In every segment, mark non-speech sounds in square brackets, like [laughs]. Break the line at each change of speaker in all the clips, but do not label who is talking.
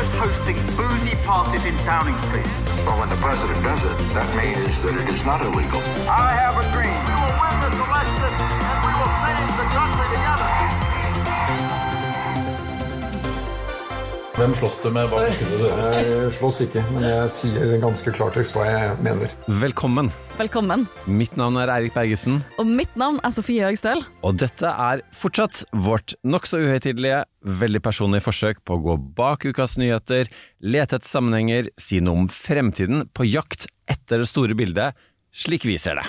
Was hosting boozy parties in Downing Street.
Well, when the president does it, that means that it is not illegal.
I have a dream. We will win this election and we will change the country together.
Hvem slåss du med? Hva?
Jeg slåss ikke, men jeg sier ganske klartekst hva jeg mener.
Velkommen.
Velkommen.
Mitt navn er Eirik Bergesen,
Og mitt navn er Sofie Høgstøl.
og dette er fortsatt vårt nokså uhøytidelige, veldig personlige forsøk på å gå bak ukas nyheter, lete etter sammenhenger, si noe om fremtiden, på jakt etter det store bildet, slik vi ser det.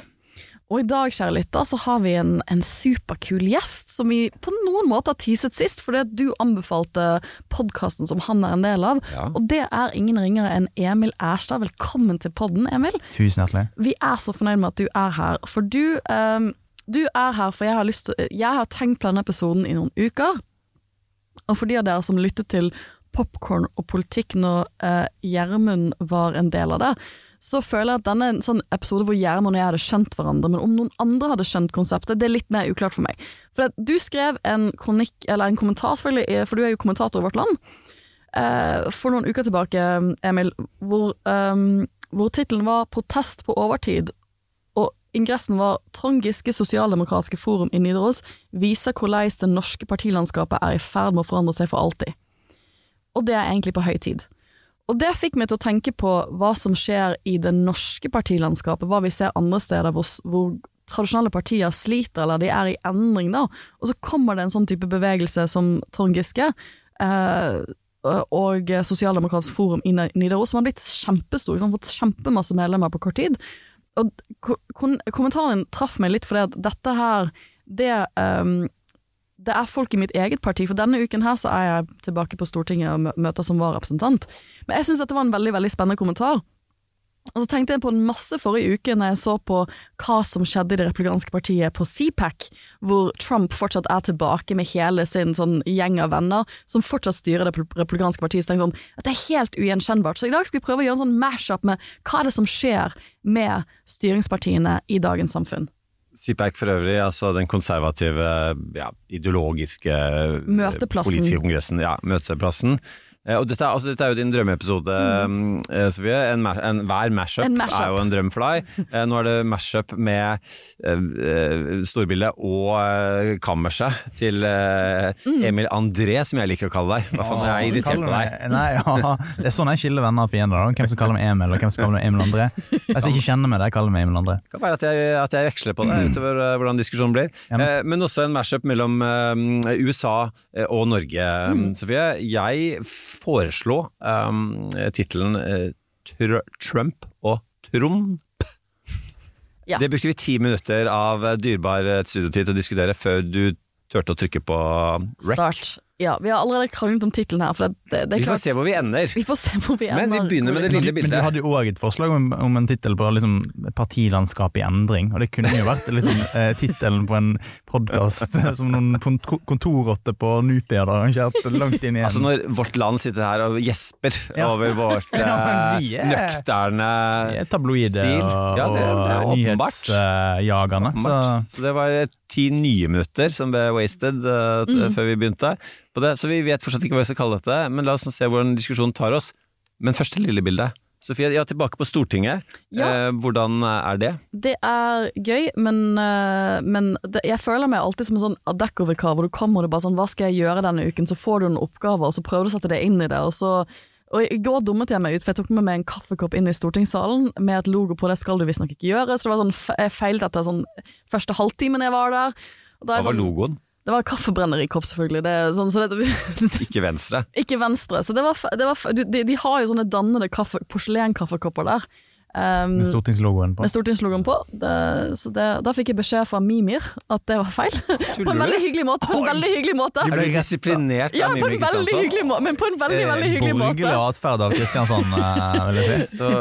Og i dag, kjære lytter, så har vi en, en superkul gjest som vi på noen måter har teaset sist, fordi du anbefalte podkasten som han er en del av.
Ja.
Og det er ingen ringere enn Emil Erstad. Velkommen til podden, Emil.
Tusen hjertelig.
Vi er så fornøyd med at du er her, for du, um, du er her for jeg har, lyst til, jeg har tenkt på denne episoden i noen uker. Og for de av dere som lyttet til Popkorn og politikk når eh, Gjermund var en del av det, så føler jeg at denne er en sånn episode hvor Gjermund og jeg hadde skjønt hverandre, men om noen andre hadde skjønt konseptet, det er litt mer uklart for meg. For du skrev en kronikk, eller en kommentar selvfølgelig, eh, for du er jo kommentator i Vårt Land, eh, for noen uker tilbake, Emil, hvor, um, hvor tittelen var 'Protest på overtid', og ingressen var 'Trond Giske sosialdemokratiske forum i Nidaros viser hvordan det norske partilandskapet er i ferd med å forandre seg for alltid'. Og det er egentlig på høy tid. Og det fikk meg til å tenke på hva som skjer i det norske partilandskapet, hva vi ser andre steder hvor, hvor tradisjonelle partier sliter eller de er i endring, da. Og så kommer det en sånn type bevegelse som Trond Giske. Eh, og Sosialdemokratisk forum i Nidaros, som har blitt kjempestor, liksom, fått kjempemasse medlemmer på kort tid. Og kommentaren traff meg litt fordi at dette her, det ehm, det er folk i mitt eget parti, for denne uken her så er jeg tilbake på Stortinget og møter som vararepresentant. Men jeg syns dette var en veldig veldig spennende kommentar. Og så tenkte jeg på en masse forrige uke når jeg så på hva som skjedde i det republikanske partiet på CPAC, hvor Trump fortsatt er tilbake med hele sin sånn gjeng av venner, som fortsatt styrer det republikanske partiet. Så tenkte jeg sånn, at det er helt ugjenkjennbart. Så i dag skal vi prøve å gjøre en sånn mash-up med hva er det som skjer med styringspartiene i dagens samfunn.
CPAC for øvrig, altså den konservative, ja, ideologiske
Møteplassen.
politiske kongressen, ja, møteplassen. Eh, Og dette, er- altså, dette er jo din drømmeepisode, mm. Sofie. En, en, hver mashup
En mashup.
er jo en drøm for deg. Eh, Nå er det mashup med uh, eh, storbildet og uh, kammerset til uh,
Mm.
Emil André, som jeg liker å kalle deg. Hva faen, jeg er irritert på deg.
Nei, ja. Det er sånn jeg skiller venner og fiender. da. Hvem som kaller meg Emil, og hvem som kaller meg Emil André. Hvis jeg ikke kjenner meg, jeg kaller meg Emil André.
Det kan være at jeg, at jeg veksler på det utover eh, hvordan diskusjonen blir.
Ja, men-
Eh, men også en mashup mellom eh, USA eh, og Norge,
Mm.
Sofie. Jeg foreslo um, tittelen Tr Trump og Trump.
Ja.
Det brukte vi ti minutter av dyrebar eh, studiotid til å diskutere før du turte å trykke på rec.
Start. Ja, vi har allerede kranglet om tittelen her, for det, det, det er
Vi får se hvor vi ender.
Vi får se hvor vi ender.
Men vi begynner med det lille
bildet. men du hadde jo òg et forslag om, om en tittel på liksom, partilandskap i endring. Og det kunne jo vært liksom, [laughs] eh, tittelen på en podkast som noen kontorrotter på Nupia hadde arrangert langt inn i en
Altså Når Vårt Land sitter her og gjesper
Ja.
over vårt [laughs]
Ja,
eh,
er-
nøkterne
er tabloide
stil.
og,
Ja, det, det er
og nyhetsjagerne. så
Så det var eh, ti nye minutter som ble wasted uh,
Mm.
før vi begynte. På det. Så vi vet fortsatt ikke hva vi skal kalle dette, men la oss se hvordan diskusjonen tar oss. Men første lille bildet. Sofie, ja, tilbake på Stortinget.
Ja.
Eh, hvordan er det?
Det er gøy, men, øh, men det, jeg føler meg alltid som en sånn Adecco-vikar, hvor du kommer og det bare sånn Hva skal jeg gjøre denne uken? Så får du en oppgave, og så prøver du å sette det inn i det, og så og I går dummet jeg meg ut, for jeg tok med meg en kaffekopp inn i stortingssalen med et logo på det skal du visstnok ikke gjøre, så det var sånn, jeg feilte etter sånn første halvtimen jeg var der. Er
Hva var
sånn,
logoen?
Det var kaffebrennerikopp, selvfølgelig. Det, sånn, så det, [laughs]
Ikke venstre.
ikke venstre. Så det var, det var de, de har jo sånne dannede kaffe, porselenkaffekopper der. Um,
Med stortingslogoen på.
med stortingslogoen på. Det, så det, da fikk jeg beskjed fra Mimir at det var feil. [laughs] på en veldig hyggelig måte. På en veldig hyggelig måte.
Du ble disiplinert
Ja,
av
på
Mimmi
en veldig
Kristiansson?
måte, men på en veldig, veldig hyggelig
Borgerlig atferd av Kristiansand, eh, vil jeg si.
Så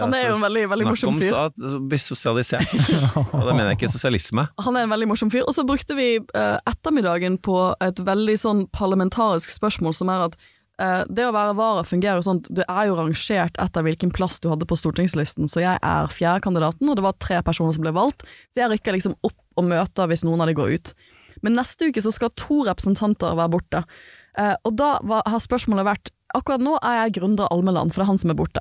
Han er jo en veldig, veldig morsom fyr.
Snakk om å bli sosialisert. [laughs] Og da mener jeg ikke sosialisme.
Han er en veldig morsom fyr. Og så brukte vi eh, ettermiddagen på et veldig sånn parlamentarisk spørsmål, som er at eh, det å være vara fungerer sånn du er jo rangert etter hvilken plass du hadde på stortingslisten, så jeg er fjerdekandidaten, og det var tre personer som ble valgt, så jeg rykker liksom opp og møter hvis noen av de går ut. Men neste uke så skal to representanter være borte, Eh, og da var, har spørsmålet vært Akkurat nå er jeg gründer Almeland, for det er han som er borte.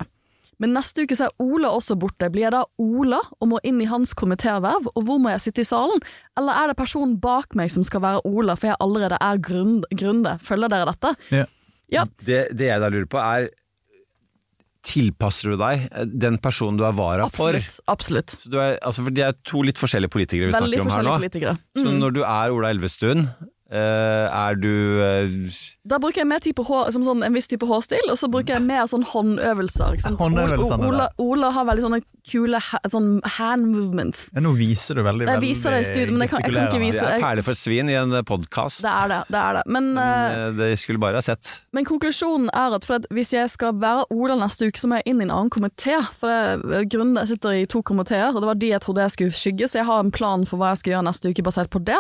Men neste uke så er Ola også borte. Blir jeg da Ola og må inn i hans komitéverv, og hvor må jeg sitte i salen? Eller er det personen bak meg som skal være Ola, for jeg allerede er Grunde? Følger dere dette?
Ja.
Ja.
Det, det jeg da lurer på er Tilpasser du deg den personen du er vara for?
Absolutt. absolutt.
Så du er, altså for Det er to litt forskjellige politikere vi
Veldig
snakker om her nå.
politikere.
Så
Mm.
når du er Ola Elvestuen, eh, er du uh,
Da bruker jeg mer tid på hår, som sånn, en viss type hårstil, og så bruker jeg mer sånn håndøvelser. Ikke sant?
Håndøvelsene
Ola, Ola har veldig sånne kule ha, sånn hand movements.
Ja, nå viser du veldig,
Jeg viser det i studio, men jeg kan- jeg kan ikke vise-
Det er
jeg-
perler for svin i en podkast.
Det er det. det, er det. Men, eh,
Eh, Det skulle bare ha sett.
men konklusjonen er at, for at hvis jeg skal være Ola neste uke, så må jeg inn i en annen komité. For det, grunnen jeg sitter i to komiteer, og det var de jeg trodde jeg skulle skygge, så jeg har en plan for hva jeg skal gjøre neste uke basert på det.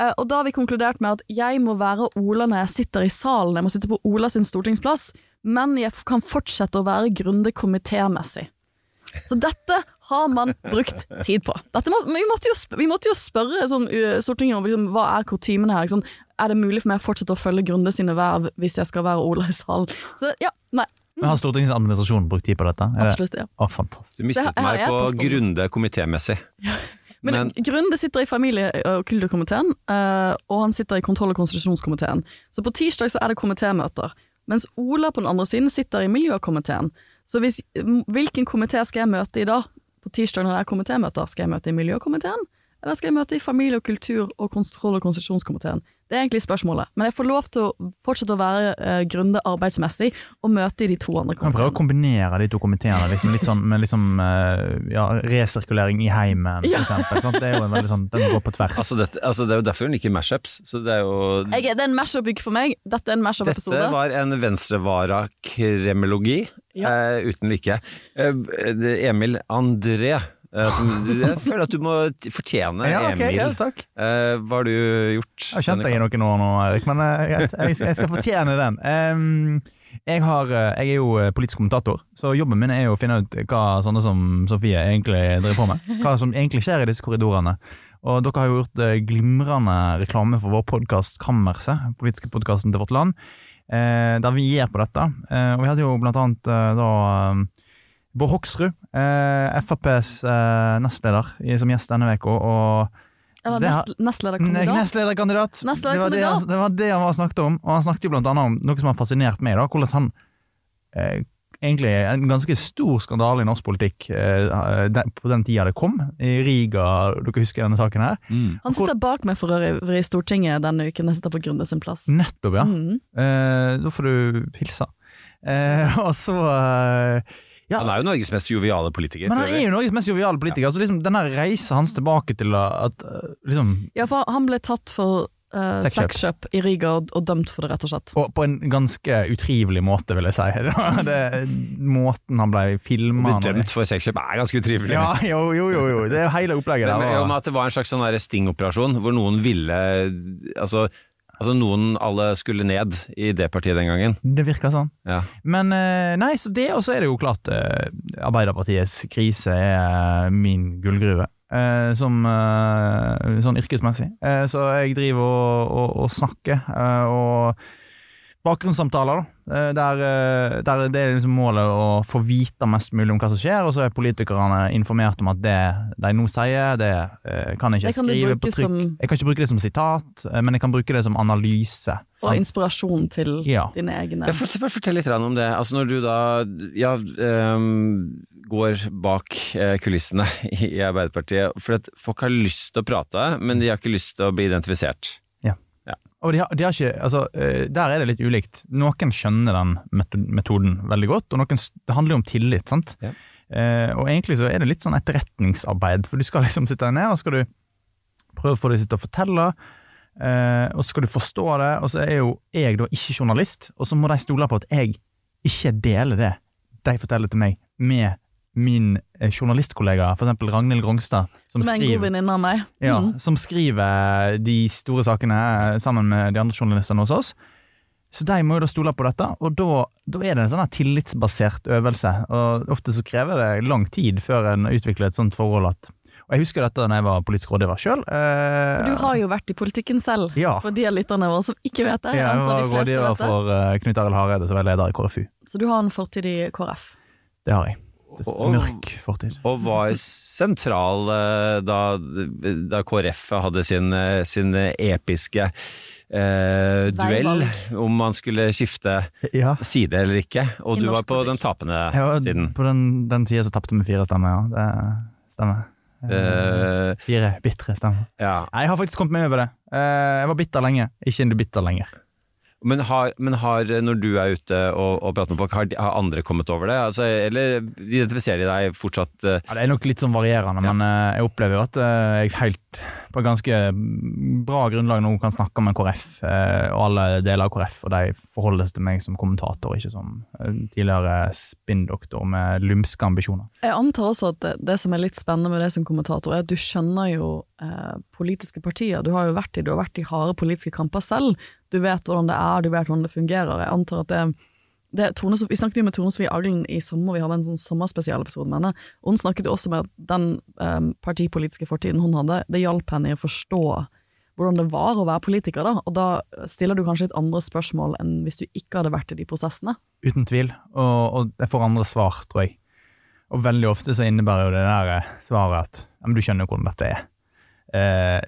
Eh, og da har vi konkludert med at jeg må være Ola når jeg sitter i salen, jeg må sitte på Ola sin stortingsplass, men jeg kan fortsette å være Grunde komitémessig. Så dette har man brukt tid på. Dette må, vi, måtte jo spørre, vi måtte jo spørre sånn, Stortinget om liksom, hva er kutymene her. Liksom, er det mulig for meg å fortsette å følge Grunde sine verv hvis jeg skal være Ola i salen? Så ja, nei.
Men Har Stortingets administrasjon brukt tid på dette?
Absolutt, ja.
Å, fantastisk.
Du mistet meg på. Grunde komitémessig. [laughs]
Men,
Men-
Grunde sitter i familie- og kulturkomiteen, eh, og han sitter i kontroll- og konstitusjonskomiteen. Så på tirsdag så er det komitémøter. Mens Ola på den andre siden sitter i miljøkomiteen. Så hvis, hvilken komité skal jeg møte i da? På tirsdag når det er komitémøter, skal jeg møte i miljøkomiteen? Eller skal jeg møte i familie- og kultur- og kontroll- og konstitusjonskomiteen? Det er egentlig spørsmålet. Men jeg får lov til å fortsette å være uh, Grunde arbeidsmessig, og møte i de to andre
komiteene. vi prøve å kombinere de to komiteene liksom litt sånn, med liksom, uh, ja, resirkulering i heimen, for
Ja.
eksempel. Sant? Det er jo en veldig sånn, den går på tvers.
Altså dette, altså det er jo derfor hun liker mashups. Så det er jo
Jeg, det er en mashup-uke for meg. Dette er en mashup-episode.
Dette var en venstrevara-kremologi
Ja.
uh, uten like. Eh, Emil André. Eh, som, du- jeg [laughs] føler at du må fortjene
Ja, ok,
Emil.
ja, takk.
Eh, hva har du gjort?
Jeg har kjent deg i noen år nå, Erik, men eh, jeg, jeg, jeg skal fortjene den. Um, jeg, har, jeg er jo politisk kommentator, så jobben min er jo å finne ut hva sånne som Sofie egentlig driver på med. Hva som egentlig skjer i disse korridorene. Og dere har jo gjort glimrende reklame for vår podkast Kammerset, politiske podkasten til Vårt Land, der vi gir på dette. Og vi hadde jo blant annet da Bård Hoksrud, eh, FrPs eh, nestleder, som gjest denne uka. Og
Eller nest, nestlederkandidat.
Nei, Nestlederkandidat. Det, var det,
Nestlederkandidat.
han- det var det han var snakket om. Og han snakket jo blant annet om noe som har fascinert meg. da, Hvordan han eh, Egentlig en ganske stor skandale i norsk politikk eh, på den tida det kom. I Riga, dere husker denne saken her?
Han sitter bak meg for øvrig i Stortinget denne uken. Jeg sitter på Grunde sin plass.
Nettopp, ja.
Mm.
Eh, da får du hilse. Eh, [laughs] og så eh, ja,
Han er jo Norges mest joviale politiker.
Men han er jo Norges mest joviale politiker. Så liksom, denne reisa hans tilbake til at eh, liksom
Ja, for han ble tatt for uh,
Sexkjøp.
i Riga og, og dømt for det, rett og slett.
Og på en ganske utrivelig måte, vil jeg si. [laughs] Det, måten han ble filma
bli dømt for sexkjøp er ganske utrivelig.
Ja, jo, jo, jo, jo. Det er hele opplegget
Men, men,
der.
om at det var en slags sånn stingoperasjon, hvor noen ville Altså, altså noen alle skulle ned i det partiet den gangen.
Det virker sånn.
Ja.
Men eh, nei, så det, og så er det jo klart eh, Arbeiderpartiets krise er eh, min gullgruve. Som sånn yrkesmessig. Så jeg driver og, og, og snakker, og bakgrunnssamtaler, da. Eh, der, eh, der det er liksom målet å få vite mest mulig om hva som skjer, og så er politikerne informert om at det de nå sier, det eh, kan jeg
Det
ikke
kan
skrive på trykk.
som-
Jeg kan ikke bruke det som sitat, men jeg kan bruke det som analyse.
Og inspirasjon til
Ja.
dine egne.
Ja, fort- fortell litt om det. Altså Når du da ja, um, går bak kulissene i [laughs] i Arbeiderpartiet For at folk har lyst til å prate, men de har ikke lyst til å bli identifisert.
Og de har, de har ikke, altså, eh, Der er det litt ulikt. Noen skjønner den metoden veldig godt, og noen, det handler jo om tillit. sant?
Ja.
Eh, og egentlig så er det litt sånn etterretningsarbeid, for du skal liksom sitte deg ned og skal du prøve å få dem til å fortelle, eh, og så skal du forstå det, og så er jo jeg da ikke journalist, og så må de stole på at jeg ikke deler det de forteller til meg, med min eh, journalistkollega, eksempel Ragnhild Grongstad,
Som, er en god venninne av meg.
ja,
Mm.
som skriver de store sakene eh, sammen med de andre journalistene hos oss. Så de må jo da stole på dette, og da, da er det en sånn tillitsbasert øvelse. Og ofte så krever det lang tid før en utvikler et sånt forhold at Og jeg husker dette da jeg var politisk rådgiver sjøl.
For du har jo vært i politikken selv,
Ja.
for de av lytterne våre som ikke vet det.
Jeg
antar
var rådgiver for uh, Knut Arild Hareide, som er leder i KrFU.
Så du har en fortid i KrF.
Det har jeg.
Og-
Mørk fortid.
Og var sentral eh, da, da KrF hadde sin, eh, sin episke eh, duell om man skulle skifte
Ja.
side eller ikke. Og
I
du var på
politikk.
den tapende
Jeg var
siden.
på den, den sida som tapte vi fire stemmer, ja. Det stemmer.
Uh,
Fire bitre stemmer.
ja.
Jeg har faktisk kommet meg over det. Eh, jeg var bitter lenge, ikke bitter lenger.
Men, har, men har, når du er ute og, og prater med folk, har, de- har andre kommet over det? Altså, eller identifiserer de deg fortsatt Uh...
Ja, det er nok litt sånn varierende, men uh, jeg opplever jo at uh, jeg helt på et ganske bra grunnlag nå kan snakke med KrF og alle deler av KrF, og de forholder seg til meg som kommentator, ikke som tidligere spinndoktor med lumske ambisjoner.
Jeg antar også at det, det som er litt spennende med det som kommentator, er at du skjønner jo politiske partier. Du har jo vært i, du har vært i harde politiske kamper selv. Du vet hvordan det er, du vet hvordan det fungerer. Jeg antar at det, det Tone, Vi snakket jo med Tone Sofie Aglen i sommer, vi hadde en sånn sommerspesialepisode med henne. Hun snakket jo også med at den um, partipolitiske fortiden hun hadde, det hjalp henne i å forstå hvordan det var å være politiker, da. Og da stiller du kanskje litt andre spørsmål enn hvis du ikke hadde vært i de prosessene.
Uten tvil, og, og jeg får andre svar, tror jeg. Og veldig ofte så innebærer jo det der eh, svaret at ja, men du skjønner hvordan dette er. Eh,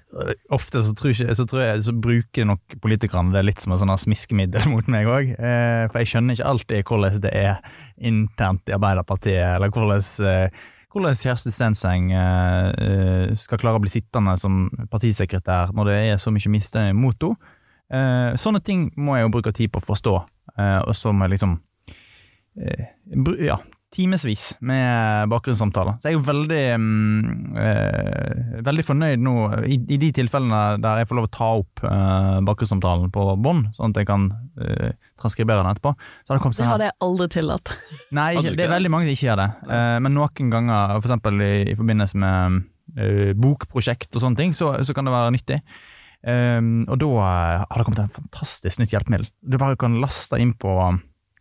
ofte så tror, ikke, så tror jeg så bruker nok politikerne det litt som en smiskemiddel [laughs] mot meg òg. Eh, for jeg skjønner ikke alltid hvordan det er internt i Arbeiderpartiet, eller hvordan, eh, hvordan Kjersti Stenseng eh, eh, skal klare å bli sittende som partisekretær når det er så mye misnøye mot henne. Eh, sånne ting må jeg jo bruke tid på å forstå, og så må jeg liksom ja, timevis med bakgrunnssamtaler. Så jeg er jo veldig mm, eh, veldig fornøyd nå i, i de tilfellene der jeg får lov å ta opp eh, bakgrunnssamtalen på bånd, sånn at jeg kan eh, transkribere den etterpå. Så har det kommet
Det
sånn
hadde jeg aldri tillatt. [laughs]
Nei, ikke, det er veldig mange som ikke gjør det. Eh, men noen ganger, for eksempel i, i forbindelse med eh, bokprosjekt og sånne ting, så, så kan det være nyttig. Um, og da har det kommet en fantastisk nytt hjelpemiddel. Du bare kan laste inn på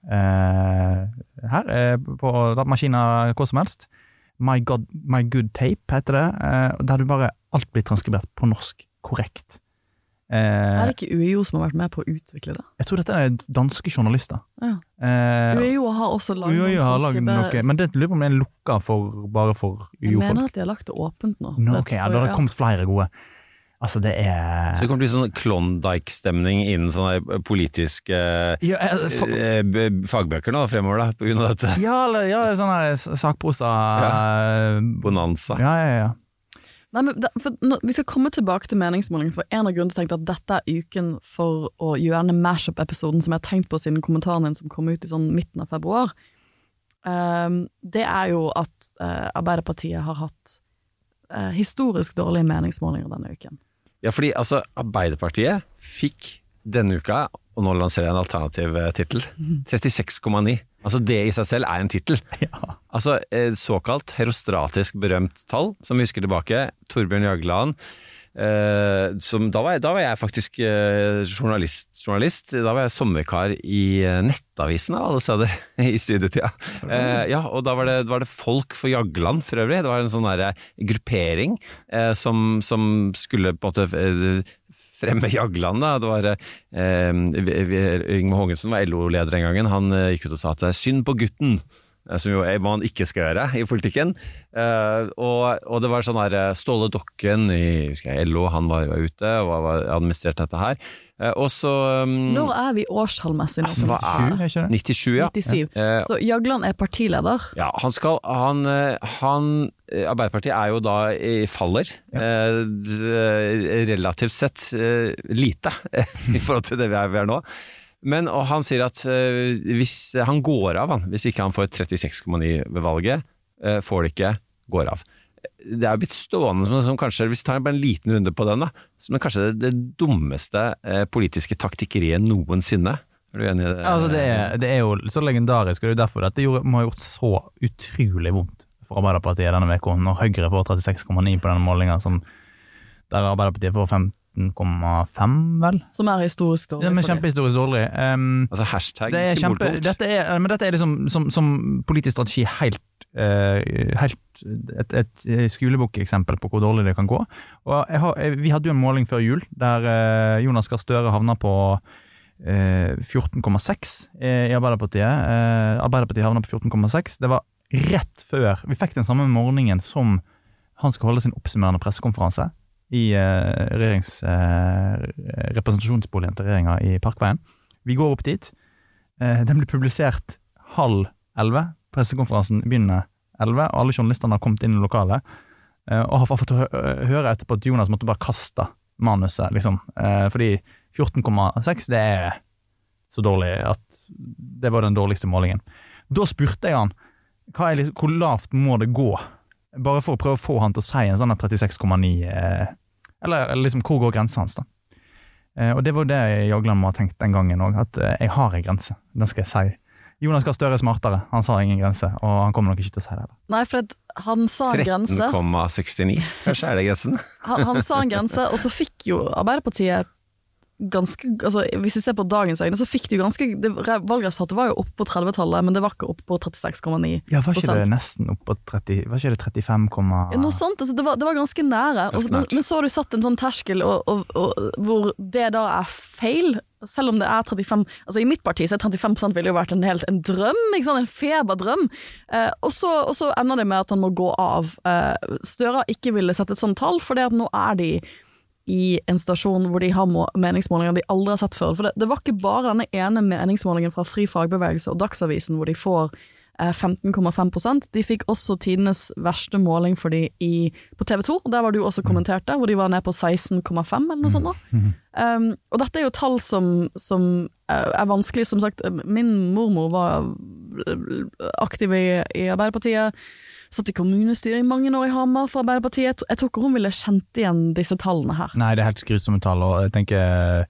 her, eh, på datamaskiner hvor som helst. My, God, My Good Tape heter det, eh, der du bare alt blir transkribert på norsk korrekt. Eh,
Er det ikke UiO som har vært med på å utvikle det?
jeg tror dette er danske journalister.
Ja.
Eh,
UiO har også laget
UiO har lagd noe, men det lurer på om det er lukka for, bare for UiO-folk.
Jeg mener at de har lagt det åpent nå. No,
ok, ja, da har det kommet flere gode. Altså, det
Så det
er
kommer til å bli sånn Klondyke-stemning innen sånne politiske
ja, eh, for,
eh, fagbøker nå fremover, da, på grunn av dette.
ja, eller ja, sånne sakprosa ja.
Bonanza.
ja, ja, ja.
Nei, men for nå, Vi skal komme tilbake til meningsmålingen, for en av grunnene til at jeg tenkte at dette er uken for å gjøre denne mashup-episoden som jeg har tenkt på siden kommentaren din som kom ut i sånn midten av februar, Um, det er jo at uh, Arbeiderpartiet har hatt eh, historisk dårlige meningsmålinger denne uken.
Ja, fordi altså, Arbeiderpartiet fikk denne uka, og nå lanserer jeg en alternativ eh, tittel, 36,9. Altså det i seg selv er en tittel. [laughs] Altså eh, såkalt herostratisk berømt tall, som vi husker tilbake. Torbjørn Jagland. Eh, som, da, var jeg, da var jeg faktisk eh, journalist, journalist. Da var jeg sommerkar i eh, Nettavisen av alle steder [laughs] i studietida. Eh, ja, og da var det, var det Folk for Jagland for øvrig. Det var en sånn derre gruppering eh, som, som skulle på en måte fremme Jagland. Da. Det var eh, Yngve Hågensen var LO-leder en gangen. Han gikk ut og sa at det er synd på gutten. Eh, Som jo er man ikke skal gjøre i politikken. Uh, og, og det var sånn her eh, Ståle Dokken i husker jeg, LO, han var, var ute og var, administrerte dette her. Uh, og så um,
Når er vi årstallmessig? nå?
altså, hva
Sju,
er
er ikke det?
97, ja.
97.
Eh,
Så Jagland er partileder.
ja, han skal Han, han Arbeiderpartiet er jo da i faller. ja. relativt sett lite [laughs] i forhold til det vi er, vi er nå. Men han sier at uh, hvis han går av, han, hvis ikke han får 36,9 ved valget, Uh, får det ikke, går av. Det er blitt stående som, som kanskje, hvis vi tar bare en liten runde på den, da, som kanskje det, det dummeste uh, politiske taktikkeriet noensinne. Er du enig i det?
Altså, det, er, det er jo så legendarisk, og det er jo derfor gjorde, må ha gjort så utrolig vondt for Arbeiderpartiet denne uka, når Høyre får 36,9 på denne målinga, der Arbeiderpartiet får 15,5, vel?
Som er historisk dårlig.
Er kjempehistorisk dårlig. Um,
Altså hashtag
det er kjempe, dette er, men dette er liksom som, som politisk strategi helt, uh, helt et, et skolebokeksempel på hvor dårlig det kan gå. Og jeg har, jeg, vi hadde jo en måling før jul der eh, Jonas Gahr Støre havna på eh, 14,6 i Arbeiderpartiet. Eh, Arbeiderpartiet havna på 14,6. Det var rett før Vi fikk den samme morgenen som han skal holde sin oppsummerende pressekonferanse i eh, regjerings, eh, representasjonsboligen til regjeringa i Parkveien. Vi går opp dit. Eh, den blir publisert halv elleve. Pressekonferansen begynner elleve, og alle journalistene har kommet inn i lokalet. og har fått høre etterpå at Jonas måtte bare kaste manuset, liksom. Fordi 14,6 det er så dårlig at det var den dårligste målingen. Da spurte jeg han hva er liksom, hvor lavt må det gå, bare for å prøve å få han til å si en sånn 36,9 eh, eller, eller liksom hvor går grensa hans, da. Eh, og det var det Jagland må ha tenkt den gangen òg, at eh, jeg har en grense. Den skal jeg si. Jonas Gahr Støre er smartere, han sa ingen grense, og han kommer nok ikke til å si det. da.
Nei, for han sa en grense.
13,69. Kanskje er det grensen?
Han, han sa en grense, og så fikk jo Arbeiderpartiet ganske altså Hvis vi ser på dagens øyne, så fikk de jo ganske det- Valgresultatet var jo oppe på 30-tallet, men det var ikke oppe på 36,9
Ja, Var ikke det nesten opp på 30 Var ikke det 35,
Ja, Noe sånt, altså det, var, det var ganske nære. Altså, men, men så har du satt en sånn terskel og, og, og, hvor det da er feil, selv om det er 35 Altså I mitt parti så er 35 ville jo vært en helt en drøm, en feberdrøm. Eh, og, så, og så ender det med at han må gå av. Eh, Støre ikke ville sette et sånt tall, for nå er de i en stasjon hvor de har meningsmålinger de aldri har sett før. For det, det var ikke bare denne ene meningsmålingen fra Fri fagbevegelse og Dagsavisen hvor de får eh, 15,5% De fikk også tidenes verste måling for de i, på TV 2, og der var du også kommentert det, hvor de var ned på 16,5 eller noe sånt. da. Um, og dette er jo tall som, som eh, er vanskelig. Som sagt, min mormor var eh, aktiv i, i Arbeiderpartiet. Satt i kommunestyret i mange år i Hamar for Arbeiderpartiet. Jeg tror- ikke hun ville kjent igjen disse tallene her.
Nei, det er helt grusomme tall, og jeg tenker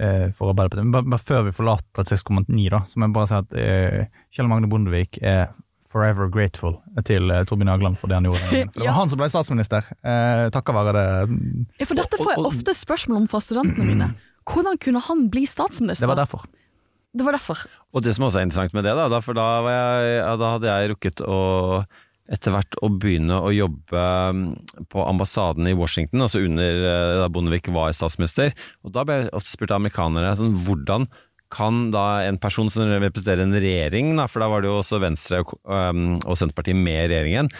eh, for Arbeiderpartiet Men bare, bare før vi forlater 36,9, da, så må jeg bare si at eh, Kjell Magne Bondevik er forever grateful til eh, Torbjørn Jagland for det han gjorde. For [laughs] det
Ja.
var han som ble statsminister, eh, takket være det.
Ja, for dette får jeg ofte spørsmål om fra studentene mine. [clears throat] Hvordan kunne han bli statsminister?
Det var derfor.
Det var derfor.
Og det som også er interessant med det, da, da for da, var jeg, ja, da hadde jeg rukket å etter hvert å begynne å jobbe mm, på ambassaden i Washington, altså under eh, da Bondevik var statsminister. Og da ble jeg ofte spurt av amerikanere sånn, hvordan kan da en person som representerer en regjering, da, for da var det jo også Venstre og, um, og Senterpartiet med i regjeringen,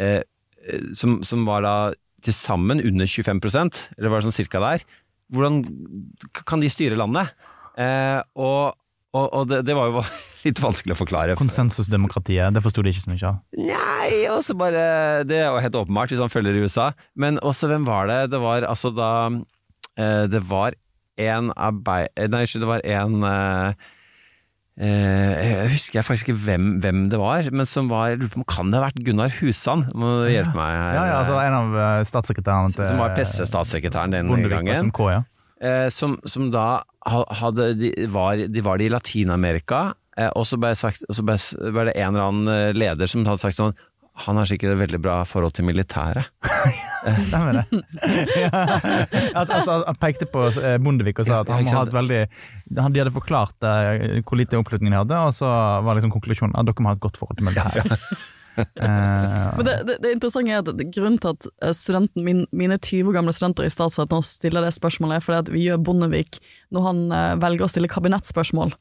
eh, som, som var da til sammen under 25% eller var det sånn cirka der, hvordan kan de styre landet? Eh, og og, og det, det var jo [laughs] litt vanskelig å forklare.
Konsensusdemokratiet, det forsto de ikke så mye av.
Nei, og så bare Det er jo helt åpenbart hvis han følger i USA. Men også, hvem var det? Det var altså da eh, Det var en arbeid... eh, Nei, unnskyld, det var en eh, Jeg husker jeg faktisk ikke hvem, hvem det var, men som var Kan det ha vært Gunnar Husan? Må du hjelpe meg her.
Ja, ja, altså En av statssekretærene til
Som var pressestatssekretæren den gangen.
Som, K, ja.
som, som da hadde, de, var, de var de i Latin-Amerika, eh, og så ble, sagt, så ble, det en eller annen eh, leder som hadde sagt sånn han har sikkert et veldig bra forhold til militæret. [laughs]
Stemmer det. ja. altså, han pekte på eh, Bondevik og sa at han
ikke
må ha et veldig De hadde forklart hvor lite oppslutning de hadde, og så var liksom konklusjonen at dere må ha et godt forhold til militæret. Eh,
Men det, det, det interessante er at grunnen til at eh, studenten, min, mine 20 år gamle studenter i Statsrett nå stiller det spørsmålet, er fordi at vi gjør Bondevik når han eh, velger å stille kabinettspørsmål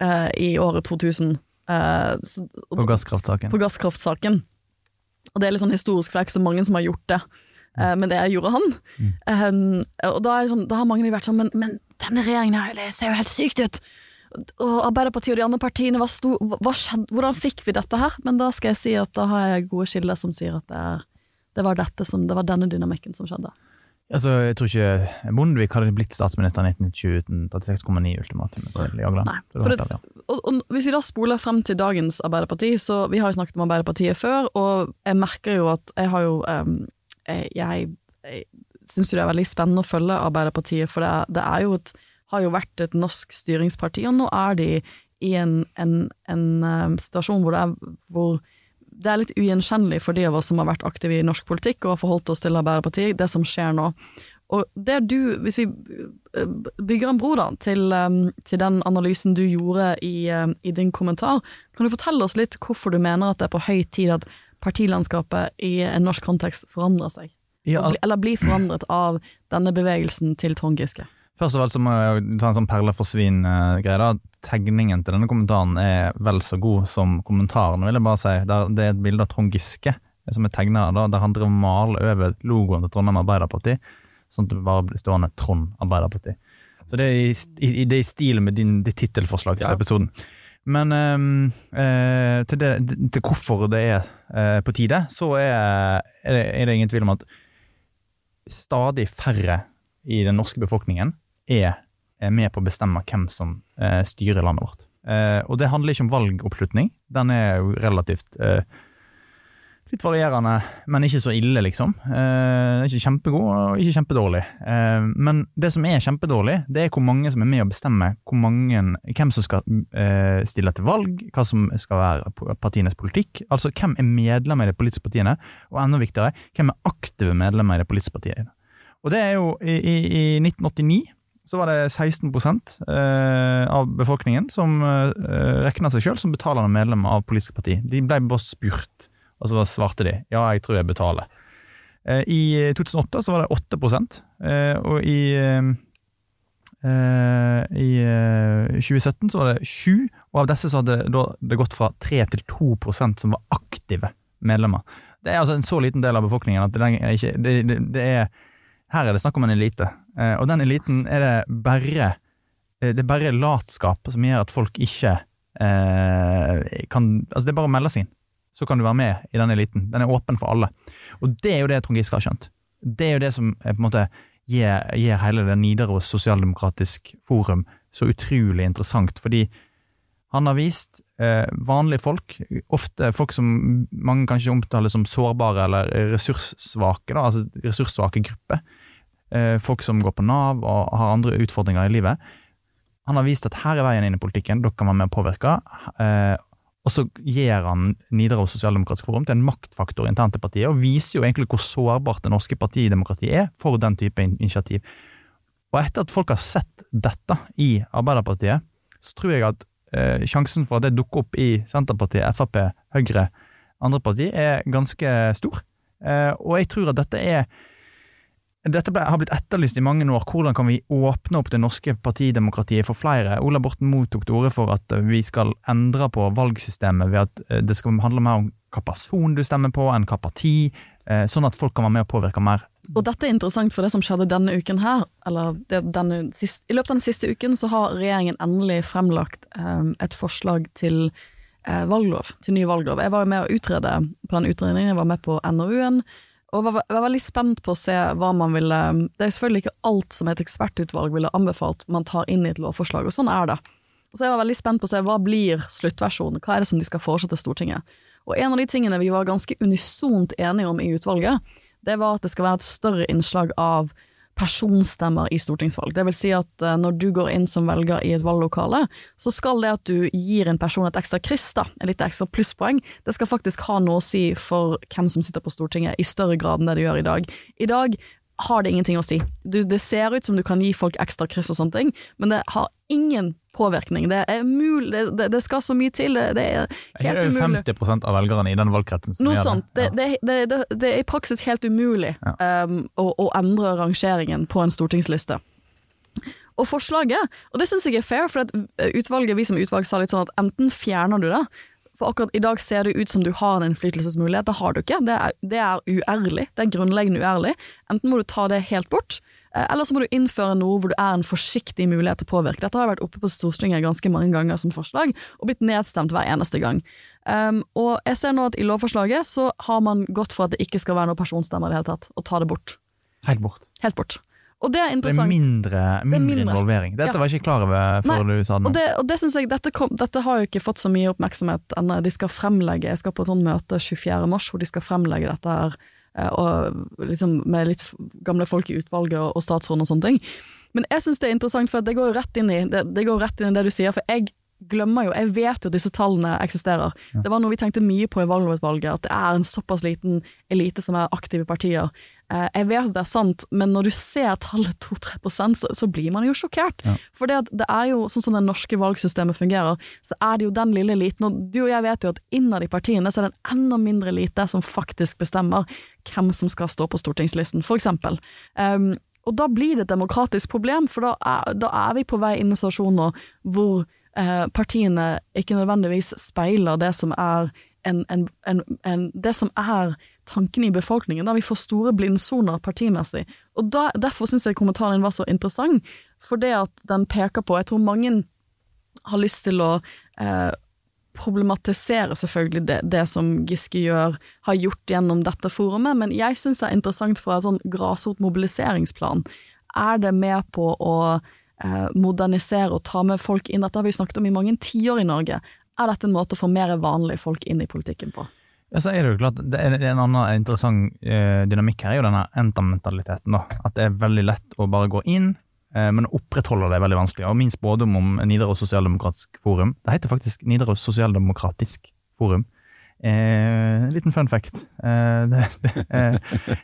eh, i året 2000. eh, så, og-
på gasskraftsaken.
på gasskraftsaken. Og det er litt sånn historisk, for det er ikke så mange som har gjort det. Eh, men det gjorde han. Um, og da, det sånn, da har mange vært sånn Men, men denne regjeringen her, det ser jo helt sykt ut! Og Arbeiderpartiet og de andre partiene, hva sto, hva, skjedde, hvordan fikk vi dette her? Men da skal jeg si at da har jeg gode kilder som sier at det, er, det var som, det var denne dynamikken som skjedde.
Altså, jeg tror ikke Bondevik hadde blitt statsminister i 1920 uten 36,9 ultimatumet til Jagland. Ja.
Og, og hvis vi da spoler frem til dagens Arbeiderparti, så vi har jo snakket om Arbeiderpartiet før, og jeg merker jo at jeg har jo um, Jeg, jeg, jeg syns jo det er veldig spennende å følge Arbeiderpartiet, for det, er- det er jo et, har jo vært et norsk styringsparti, og nå er de i en, en, en um, situasjon hvor, det er, hvor det er litt ugjenkjennelig for de av oss som har vært aktive i norsk politikk og har forholdt oss til Arbeiderpartiet, det som skjer nå. Og det du, hvis vi eh, bygger en bro da, til, um, til den analysen du gjorde i, um, i din kommentar, kan du fortelle oss litt hvorfor du mener at det er på høy tid at partilandskapet i en norsk kontekst forandrer seg?
Ja,
bli- Eller blir forandret av denne bevegelsen til Trond Giske?
Først av alt så må jeg ta en sånn perle for svin-greie. da. Tegningen til denne kommentaren er vel så god som kommentaren, vil jeg bare si. Det er et bilde av Trond Giske som er tegna der han driver og maler over logoen til Trondheim Arbeiderparti, sånn at det bare blir stående Trond Arbeiderparti. Så det er i, i, det er i stil med din, ditt tittelforslag til episoden. Men ehm, eh, til, det, til hvorfor det er eh, på tide, så er, er, det, er det ingen tvil om at stadig færre i den norske befolkningen er, er med på å bestemme hvem som eh, styrer landet vårt. Eh, og det handler ikke om valgoppslutning. Den er jo relativt eh, litt varierende, men ikke så ille, liksom. Eh, ikke kjempegod og ikke kjempedårlig. Eh, men det som er kjempedårlig, det er hvor mange som er med å bestemme mange, hvem som skal eh, stille til valg, hva som skal være partienes politikk. Altså hvem er medlemmer i de politiske partiene, og enda viktigere, hvem er aktive medlemmer i de politiske partiene. Og det er jo i, i, i 1989 så var det 16 eh, av befolkningen som eh, regna seg sjøl som betalende medlem av politiske parti. De ble bare spurt, og så svarte de ja, jeg tror jeg betaler. Eh, I 2008 så var det 8 eh, og i I eh, 2017 så var det 7 og av disse så hadde det gått fra 3 til 2% som var aktive medlemmer. Det er altså en så liten del av befolkningen at det er ikke det, det, det er her er det snakk om en elite, eh, og den eliten er det bare eh, Det er bare latskap som gjør at folk ikke eh, kan Altså, det er bare å melde seg inn, så kan du være med i den eliten. Den er åpen for alle. Og det er jo det Trond Giske har skjønt. Det er jo det som på en måte gir, gir hele det Nidaros sosialdemokratisk forum så utrolig interessant, fordi han har vist eh, vanlige folk, ofte folk som mange kanskje omtaler som sårbare eller ressurssvake, da, altså ressurssvake grupper. Eh, folk som går på Nav og har andre utfordringer i livet. Han har vist at her er veien inn i politikken, dere kan være med å påvirke. Eh, og så gir han Nidaros Sosialdemokratisk Forum til en maktfaktor internt i partiet, og viser jo egentlig hvor sårbart det norske partidemokratiet er for den type initiativ. Og etter at folk har sett dette i Arbeiderpartiet, så tror jeg at eh, sjansen for at det dukker opp i Senterpartiet, Frp, Høyre, andre partier, er ganske stor. Eh, og jeg tror at dette er dette ble, har blitt etterlyst i mange år. Hvordan kan vi åpne opp det norske partidemokratiet for flere? Ola Borten Moe tok til orde for at eh, vi skal endre på valgsystemet ved at eh, det skal handle mer om hva person du stemmer på, enn hva parti, eh, sånn at folk kan være med og påvirke mer.
Og dette er interessant for det som skjedde denne uken her, eller denne, I løpet av den siste uken så har regjeringen endelig fremlagt et forslag til valglov, til ny valglov. Jeg var med å utrede på den utredningen, jeg var med på NOU-en, og var, var veldig spent på å se hva man ville Det er jo selvfølgelig ikke alt som et ekspertutvalg ville anbefalt man tar inn i et lovforslag, og sånn er det. Og så jeg var veldig spent på å se hva blir sluttversjonen, hva er det som de skal foreslå til Stortinget. Og en av de tingene vi var ganske unisont enige om i utvalget, det var at det skal være et større innslag av personstemmer i stortingsvalg. Det vil si at eh, når du går inn som velger i et valglokale, så skal det at du gir en person et ekstra kryss, da, et litt ekstra plusspoeng, det skal faktisk ha noe å si for hvem som sitter på Stortinget, i større grad enn det det gjør i dag. I dag har det ingenting å si. Du, det ser ut som du kan gi folk ekstra kryss og sånne ting, men det har ingen påvirkning. Det er mulig, det, det skal så mye til. Det, det er
Det er jo 50% av velgerne i den valgkretsen som
Noe
gjør
sånt. Det, det, det, det, det er i praksis helt umulig um, å, å endre rangeringen på en stortingsliste. Og forslaget, og det syns jeg er fair, for uh, utvalget, vi som utvalg sa litt sånn at enten fjerner du det, for akkurat i dag ser det ut som du har en innflytelsesmulighet, det har du ikke. Det er, det er uærlig. Det er grunnleggende uærlig. Enten må du ta det helt bort, eh, eller så må du innføre noe hvor du er en forsiktig mulighet til å påvirke. Dette har vært oppe på Stortinget ganske mange ganger som forslag, og blitt nedstemt hver eneste gang. Um, og jeg ser nå at i lovforslaget så har man gått for at det ikke skal være noe personstemmer i det hele tatt, og ta det bort.
Helt bort.
Helt bort. Og det er
Det er
mindre,
mindre, mindre,
mindre.
involvering. Dette
Ja.
var jeg ikke klar over før du sa det
Og det, og det synes jeg, dette, kom, dette har jo ikke fått så mye oppmerksomhet ennå. De skal fremlegge, jeg skal på et sånt møte 24. mars hvor de skal fremlegge dette her, eh, og liksom med litt gamle folk i utvalget og, og statsråden og sånne ting. Men jeg syns det er interessant, for det går jo rett det, det rett inn i det du sier. For jeg glemmer jo Jeg vet jo at disse tallene eksisterer. Det var noe vi tenkte mye på i valgutvalget, at det er en såpass liten elite som er aktive i partier. Eh, jeg vet at det er sant, men når du ser tallet 2-3 så, så blir man jo sjokkert. For det, det er jo sånn som det norske valgsystemet fungerer, så er det jo den lille eliten. Og du og jeg vet jo at innad i partiene så er det en enda mindre elite som faktisk bestemmer hvem som skal stå på stortingslisten, for eksempel. Um, og da blir det et demokratisk problem, for da er, da er vi på vei inn i situasjoner hvor eh, partiene ikke nødvendigvis speiler det som er en, en, en, en, det som er tankene i befolkningen. Da vi får store blindsoner partimessig. Og da, Derfor syns jeg kommentaren din var så interessant, for det at den peker på Jeg tror mange har lyst til å eh, problematisere selvfølgelig det, det, som Giske gjør, har gjort gjennom dette forumet, men jeg syns det er interessant fra et sånn grasrotmobiliseringsplan. Er det med på å eh, modernisere og ta med folk inn? Dette har vi snakket om i mange tiår i Norge. Er dette en måte å få mer vanlige folk inn i politikken på?
Ja, så er det jo klart, det er En annen interessant eh, dynamikk her er jo denne entamentaliteten. da, At det er veldig lett å bare gå inn, eh, men å opprettholde det er veldig vanskelig. Og Min spådom om Nidaros Sosialdemokratisk Forum Det heter faktisk Nidaros Sosialdemokratisk Forum. Eh, liten fun fact. Eh, det, det, eh,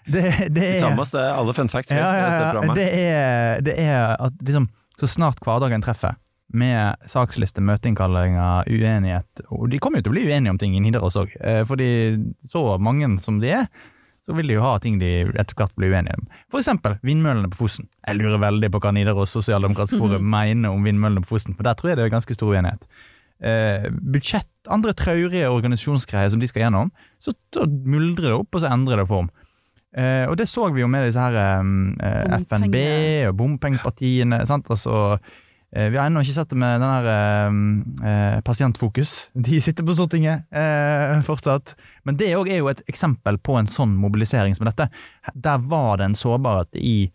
det, det [laughs] er
Thomas, det er alle fun facts.
Ja, ja, ja, det, er, det er at liksom, så snart hverdagen treffer, med saksliste, møteinnkallinger, uenighet Og de kommer jo til å bli uenige om ting i Nidaros òg, eh, fordi så mange som de er, så vil de jo ha ting de etter hvert blir uenige om. For eksempel vindmøllene på Fosen. Jeg lurer veldig på hva Nidaros Sosialdemokratisk Forum [laughs] mener om vindmøllene på Fosen, for der tror jeg det er ganske stor uenighet. Eh, budsjett, andre traurige organisasjonsgreier som de skal gjennom, så, så muldrer det opp, og så endrer det form. Eh, og det så vi jo med disse her eh, FNB og bompengepartiene. sant, altså Vi har ennå ikke sett det med den der eh, eh, Pasientfokus. [laughs] De sitter på Stortinget eh, fortsatt. Men det òg er jo et eksempel på en sånn mobilisering som dette. Der var det en sårbarhet i,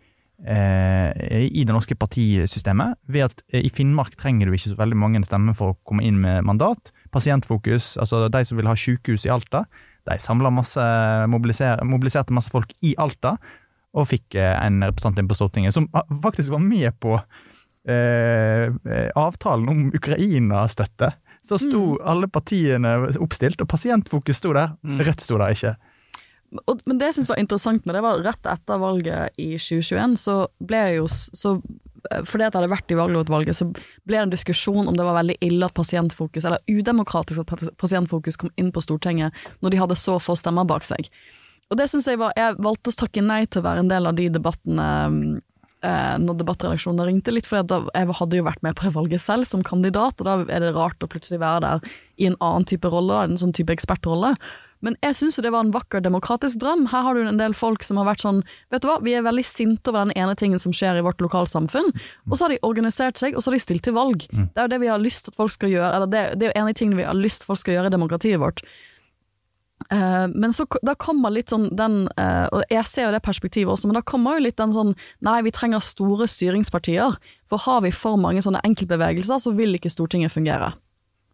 eh, i det norske partisystemet. Ved at eh, i Finnmark trenger du ikke så veldig mange stemmer for å komme inn med mandat. Pasientfokus, altså de som vil ha sykehus i Alta, de samla masse, mobiliser, mobiliserte masse folk i Alta. Og fikk eh, en representant inn på Stortinget som ah, faktisk var med på eh, avtalen om Ukraina-støtte, så sto alle partiene oppstilt, og Pasientfokus sto der. Rødt sto der ikke.
Og, men det jeg syns var interessant med det, var rett etter valget i 2021, så ble jeg jo så fordi at jeg hadde vært i valglovutvalget, så ble det en diskusjon om det var veldig ille at Pasientfokus, eller udemokratisk at Pasientfokus kom inn på Stortinget når de hadde så få stemmer bak seg. Og det synes jeg var Jeg valgte å takke nei til å være en del av de debattene eh, når debattredaksjonen ringte litt, for jeg hadde jo vært med på det valget selv som kandidat, og da er det rart å plutselig være der i en annen type rolle, en sånn type ekspertrolle. Men jeg syns jo det var en vakker demokratisk drøm. Her har du en del folk som har vært sånn Vet du hva, vi er veldig sinte over den ene tingen som skjer i vårt lokalsamfunn, og så har de organisert seg, og så har de stilt til valg. Det er jo det vi har lyst til at folk skal gjøre, eller det, det er jo en av de tingene vi har lyst til folk skal gjøre i demokratiet vårt. Eh, men så da kommer litt sånn den eh, Og jeg ser jo det perspektivet også, men da kommer jo litt den sånn Nei, vi trenger store styringspartier. For har vi for mange sånne enkeltbevegelser, så vil ikke Stortinget fungere.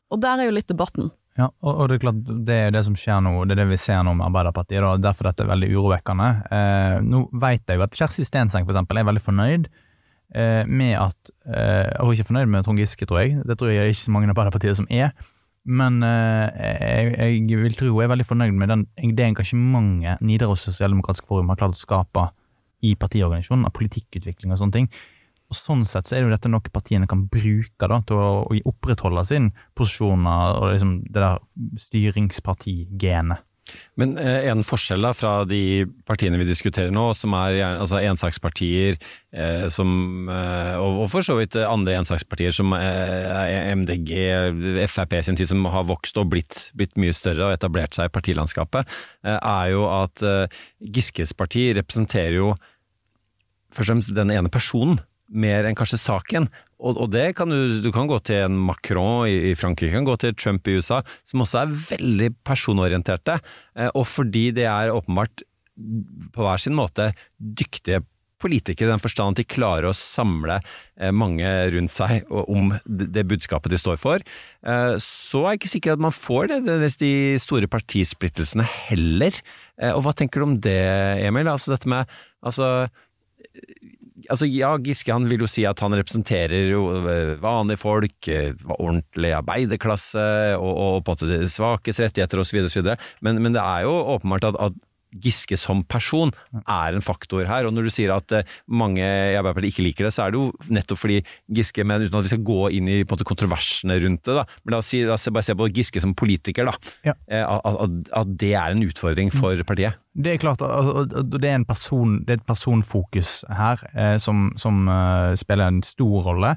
Og der er jo litt debatten.
Ja, og, og det er klart, det er det som skjer nå, det er det vi ser nå med Arbeiderpartiet, og derfor dette er veldig urovekkende. Eh, nå vet jeg jo at Kjersti Stenseng for eksempel er veldig fornøyd eh, med at eh, Hun er ikke fornøyd med Trond Giske, tror jeg. Det tror jeg ikke så mange i Arbeiderpartiet som er. Men eh, jeg, jeg vil tro jeg er veldig fornøyd med den, det engasjementet Nidaros Sosialdemokratisk Forum har klart å skape i partiorganisasjonen, av politikkutvikling og sånne ting. Og Sånn sett så er det jo dette noe partiene kan bruke da, til å, å opprettholde sin posisjoner og liksom det der styringspartigenet.
Men eh, en forskjell da fra de partiene vi diskuterer nå, som er altså ensakspartier, eh, som, eh, og, og for så vidt andre ensakspartier som eh, MDG, Frp sin tid, som har vokst og blitt, blitt mye større og etablert seg i partilandskapet, eh, er jo at eh, Giskes parti representerer jo først og fremst den ene personen, mer enn kanskje saken. Og, og det kan du, du kan gå til en Macron i, i Frankrike, kan gå til Trump i USA, som også er veldig personorienterte. Eh, og fordi det er åpenbart på hver sin måte dyktige politikere i den forstand at de klarer å samle eh, mange rundt seg om det, budskapet de står for, eh, så er jeg ikke sikker at man får det, hvis de store partisplittelsene heller. Og hva tenker du om det, Emil? Altså dette med altså altså ja, Giske han vil jo si at han representerer jo eh, vanlige folk, eh, ordentlig arbeiderklasse og, og på en måte svakes rettigheter osv., men, men det er jo åpenbart at, at Giske som person er en faktor her. Og når du sier at eh, mange i Arbeiderpartiet ikke liker det, så er det jo nettopp fordi Giske, men uten at vi skal gå inn i måte, kontroversene rundt det, da. Men la oss, si, la oss bare se på Giske som politiker, da.
Ja.
Eh, At, at, at det er en utfordring for partiet.
Det er klart, altså, det er, person, det er et personfokus her eh, som, som spiller en stor rolle.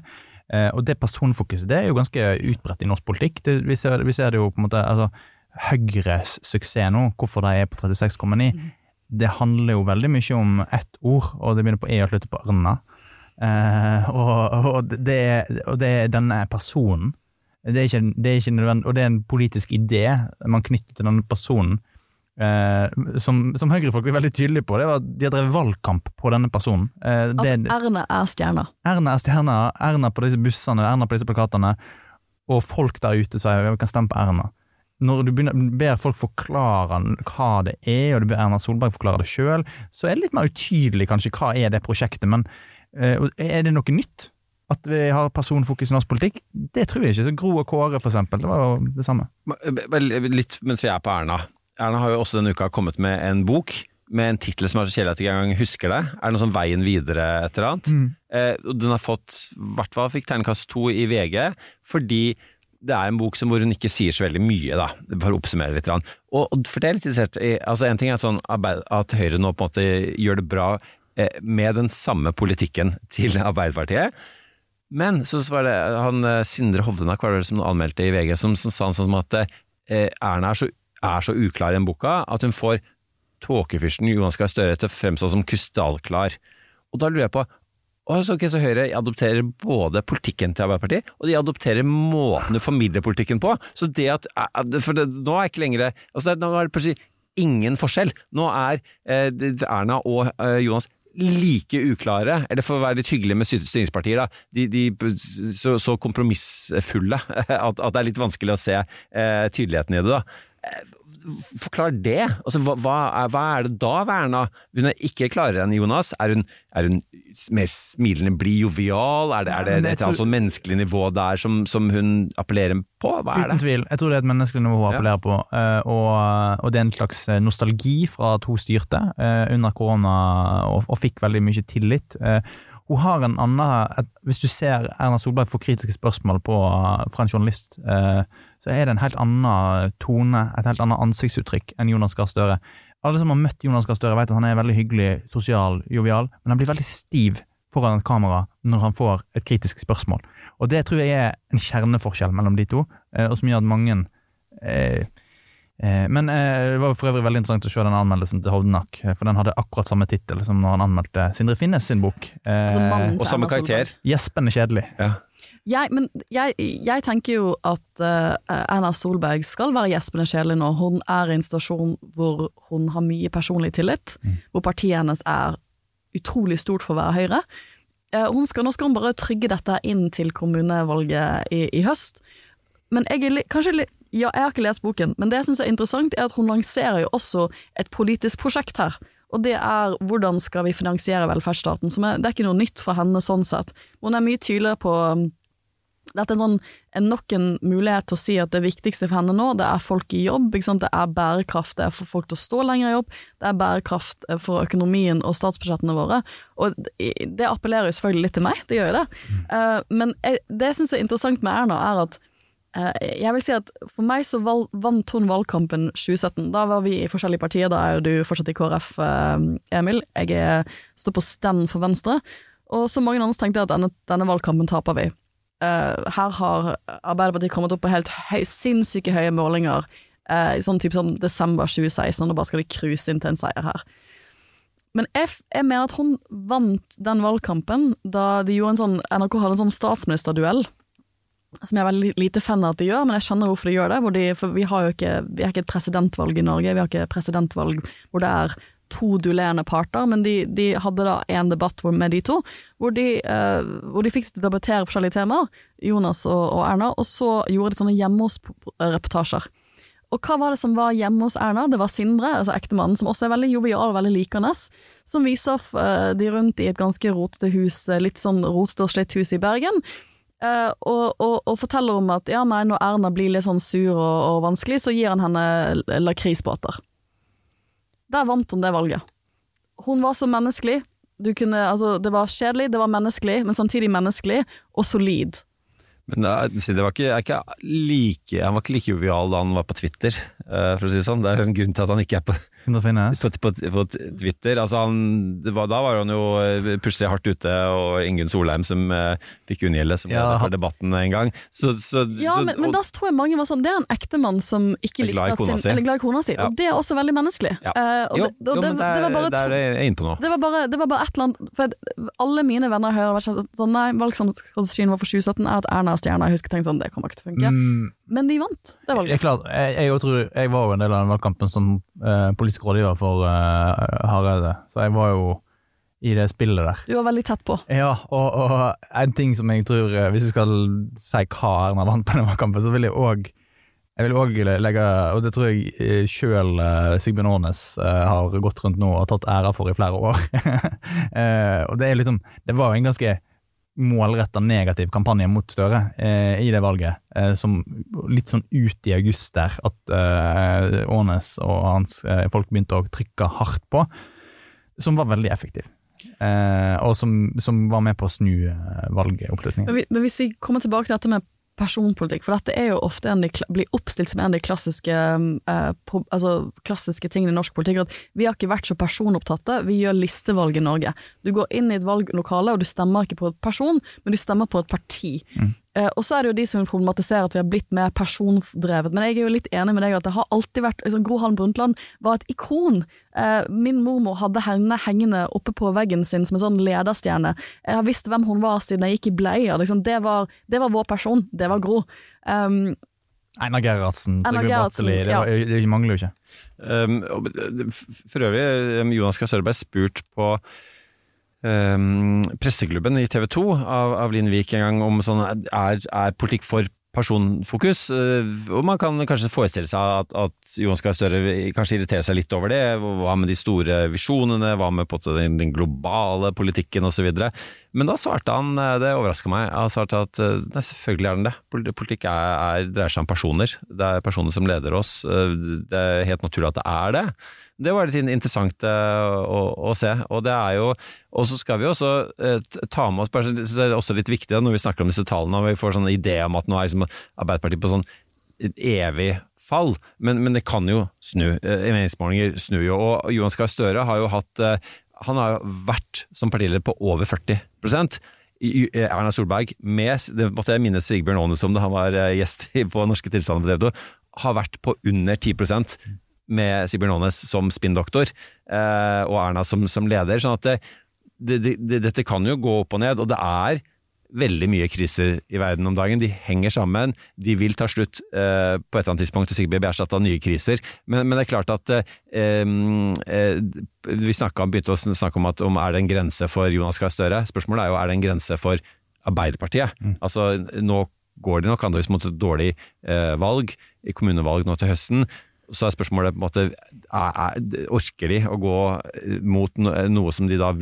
Eh, og det personfokuset det er jo ganske utbredt i norsk politikk. Det, vi, ser, vi ser det jo på en måte altså, Høyres suksess nå, hvorfor de er på 36,9, det handler jo veldig mye om ett ord, og det begynner på E og slutter på Arna. Eh, og, og, det, og det er denne personen. Det er ikke, det er ikke nødvendig, og det er en politisk idé man knytter til denne personen. Eh, som, som Høyre-folk er veldig tydelige på, det var at de har drevet valgkamp på denne personen. Eh,
At
det,
Erna er stjerna.
Erna er stjerna, Erna på disse bussene, Erna på disse plakatene, og folk der ute sier vi kan stemme på Erna. Når du begynner, ber folk forklare hva det er, og du ber Erna Solberg forklare det sjøl, så er det litt mer utydelig kanskje hva er det prosjektet, men uh, er det noe nytt? At vi har personfokus i norsk politikk? Det tror jeg ikke. Så Gro og Kåre, for eksempel, det var jo det samme.
Vel, Litt mens vi er på Erna. Erna har jo også denne uka kommet med en bok med en tittel som er så kjedelig at jeg ikke engang husker det. Er det noe sånn Veien videre, et eller annet? Eh, den har fått, i hvert fall fikk terningkast to i VG, fordi det er en bok som hvor hun ikke sier så veldig mye, da. For å oppsummere litt. Og, og for det er litt interessert i altså En ting er sånn at Høyre nå på en måte gjør det bra eh, med den samme politikken til Arbeiderpartiet. Men så var det han eh, Sindre Hovdenak var det som anmeldte i VG, som, som sa sånn at eh, Erna er så, er så uklar i den boka at hun får tåkefyrsten Jonas Gahr Støre til å fremstå som krystallklar. Og da lurer jeg på å, så, ok, så Høyre adopterer både politikken til Arbeiderpartiet, og de adopterer måten du formidler politikken på. Så det at, eh, For det, nå er ikke lenger altså Nå er det plutselig ingen forskjell. Nå er eh, Erna og eh, Jonas like uklare, eller for å være litt hyggelig med styr- styringspartier, da, de, de så, så kompromissfulle [laughs] at, at det er litt vanskelig å se eh, tydeligheten i det. da. Forklar det. Altså, hva, hva, er, hva er det da ved Erna? Hun er ikke klarere enn Jonas. Er hun, er hun mer smilende, blid, jovial? Er det, er det
jeg
et altså,
sånn
menneskelig nivå der som, som hun appellerer på? Hva er
Uten tvil. Jeg tror det er et menneskelig nivå å appellerer på. eh, Og, og det er en slags eh, nostalgi fra at hun styrte eh, under korona og, og fikk veldig mye tillit. Hun har en annen Hvis du ser Erna Solberg få kritiske spørsmål på, fra en journalist, eh, så er det en helt annen tone, et helt annet ansiktsuttrykk enn Jonas Gahr Støre. Alle som har møtt Jonas Gahr Støre, vet at han er veldig hyggelig, sosial, jovial, men han blir veldig stiv foran et kamera når han får et kritisk spørsmål. Og det tror jeg er en kjerneforskjell mellom de to, eh, og som gjør at mange eh, eh, Men eh, det var for øvrig veldig interessant å se den anmeldelsen til Hovdenak, for den hadde akkurat samme tittel som når han anmeldte Sindre Finnes sin bok. Eh,
Altså
Og samme karakter.
Gjespende kjedelig.
Ja.
Jeg, men jeg, jeg tenker jo at uh, Erna Solberg skal være gjespende kjedelig nå. Hun er i en situasjon hvor hun har mye personlig tillit, hvor partiet hennes er utrolig stort for å være Høyre. Uh, skal, nå skal hun bare trygge dette inn til kommunevalget i, i høst. Men jeg er kanskje litt ja, jeg har ikke lest boken, men det jeg syns er interessant, er at hun lanserer jo også et politisk prosjekt her. Og det er hvordan skal vi finansiere velferdsstaten, som er, det er ikke noe nytt fra henne sånn sett. Hun er mye tydeligere på dette er sånn, nok en mulighet til å si at det viktigste for henne nå, det er folk i jobb. Det er bærekraft, det er for folk til å stå lenger i jobb. Det er bærekraft eh, for økonomien og statsbudsjettene våre. Og det appellerer jo selvfølgelig litt til meg, det gjør jo det. Eh, men det jeg syns er interessant med Erna, er at eh, jeg vil si at for meg så vant hun valgkampen 2017. Da var vi i forskjellige partier, da er jo du fortsatt i KrF, Emil. Jeg står på stand for Venstre. Og som mange andre tenkte jeg at denne, denne valgkampen taper vi. Eh, her har Arbeiderpartiet kommet opp på helt høy, sinnssyke høye målinger eh, i sånn type sånn desember 2016, og bare skal de cruise inn til en seier her. Men jeg, jeg mener at hun vant den valgkampen da de gjorde en sånn NRK hadde en sånn statsministerduell. Som jeg er veldig lite fan av at de gjør, men jeg skjønner hvorfor de gjør det. De, for vi har jo ikke, vi har ikke et presidentvalg i Norge, vi har ikke presidentvalg hvor det er to duellerende parter, men de, de hadde da en debatt med de to, hvor de, eh, hvor de fikk debattere forskjellige temaer, Jonas og, og Erna, og så gjorde de sånne hjemme hos-reportasjer. og hva var det som var hjemme hos Erna? Det var Sindre, altså ektemannen, som også er veldig jovial og veldig likende, som viser uh, de rundt i et ganske rotete hus, eh, litt sånn rotete og slitt hus i Bergen. Uh, og, og, og, forteller om at ja, nei, når Erna blir litt sånn sur og, og vanskelig, så gir han henne lakrisbåter. Der vant hun det valget. Hun var så menneskelig. Kunne, altså, det var kjedelig, det var menneskelig, men samtidig menneskelig og solid.
Men det var ikke, ikke like, han var ikke like jovial da han var på Twitter, eh, for å si det sånn. Det er en grunn til at han ikke er på, på, på, på Twitter. Altså han, var, da var han jo eh, plutselig hardt ute, og Ingunn Solheim som uh, fikk unngjelde, som ja. for debatten en gang. Så, så,
ja,
så,
men, men, da tror jeg mange var sånn Det er en ektemann som ikke likte at sin, eller glad i kona si, ja. og det er også veldig menneskelig.
Ja. Uh, jo, det, jo, men det, det, er jeg inne på nå.
Det var, bare, det var bare et eller annet For alle mine venner i Høyre har vært sånn Nei, valgstrategien vår for 2017 er at Erna er stjerna. Jeg husker tenkt sånn, det kommer ikke til å funke. Mm. Men de vant det valget.
Jeg, klart, jeg, jeg, tror, jeg var jo en del av den valgkampen som eh, politisk rådgiver for eh, Hareide, så jeg var jo i det spillet der.
Du var veldig tett på.
Ja, og, og en ting som jeg tror uh, Hvis jeg skal si hva Erna vant på den valgkampen, så vil jeg òg jeg vil òg legge, og det tror jeg sjøl uh, Sigbjørn Aanes har gått rundt nå og tatt æra for i flere år. [laughs] og Det er liksom, det var jo en ganske målretta negativ kampanje mot Støre eh, i det valget, eh, som litt sånn ut i august der, at eh, Ånes og hans eh, folk begynte å trykke hardt på, som var veldig effektiv. Eh, og som, som, var med på å snu eh, valgoppslutningen.
Men, hvis vi kommer tilbake til dette med personpolitikk, for dette er jo ofte en de, blir oppstilt som en av de klassiske, eh, på, altså, klassiske tingene i norsk politikk. At vi har ikke vært så personopptatte, vi gjør listevalg i Norge. Du går inn i et valglokale, og du stemmer ikke på et person, men du stemmer på et parti. Mm. Uh, og så er det jo de som problematiserer at vi har blitt mer persondrevet. Men jeg er jo litt enig med deg at det har alltid vært liksom, Gro Harlem Brundtland var et ikon. Uh, min mormor hadde henne hengende oppe på veggen sin som en sånn lederstjerne. Jeg har visst hvem hun var siden jeg gikk i bleier. Liksom. Det, var, det, var, vår person. Det var Gro. Um,
Einar Gerhardsen, Trygve Bratteli. Det, ja. det, mangler jo ikke. Um,
for øvrig, Jonas Gahr Sørberg spurt på um, presseklubben i TV 2 av, av Linn Vik en gang om sånn er, er politikk for personfokus. Uh, og man kan kanskje forestille seg at, at Johan Gahr Støre kanskje irriterer seg litt over det. Hva med de store visjonene, hva med den, den globale politikken osv. Men da svarte han, eh, det overraska meg, han svarte at eh, nei, selvfølgelig er den det. Politikk er, er, dreier seg om personer. Det er personer som leder oss. Det er helt naturlig at det er det. Det var litt interessant uh, å, å, se. Og det er jo Og så skal vi også uh, ta med oss Det er også litt viktig når vi snakker om disse tallene, og vi får sånn idé om at nå er liksom Arbeiderpartiet på sånn evig fall, men, men, det kan jo snu. Uh, Meningsmålinger snur jo, og Johan Skar Støre har jo hatt Han har jo vært som partileder på over 40% Erna Solberg, med, det måtte jeg minne Sigbjørn Aanes om da han var gjest på Norske tilstander på TV 2, har vært på under 10 med Sibjørn Aanes som spinndoktor eh, og Erna som, som, leder. sånn at det, det, det, dette kan jo gå opp og ned, og det er veldig mye kriser i verden om dagen. De henger sammen. De vil ta slutt eh, på et eller annet tidspunkt. Sikkert bli erstatta av nye kriser. Men, men, det er klart at eh, eh, Vi om, begynte å snakke om at om er det en grense for Jonas Gahr Støre. Spørsmålet er jo er det en grense for Arbeiderpartiet. Mm. Altså Nå går de nok antakeligvis mot et dårlig eh, valg, i kommunevalg nå til høsten. Så er spørsmålet på en måte er, er, Orker de å gå mot noe som de da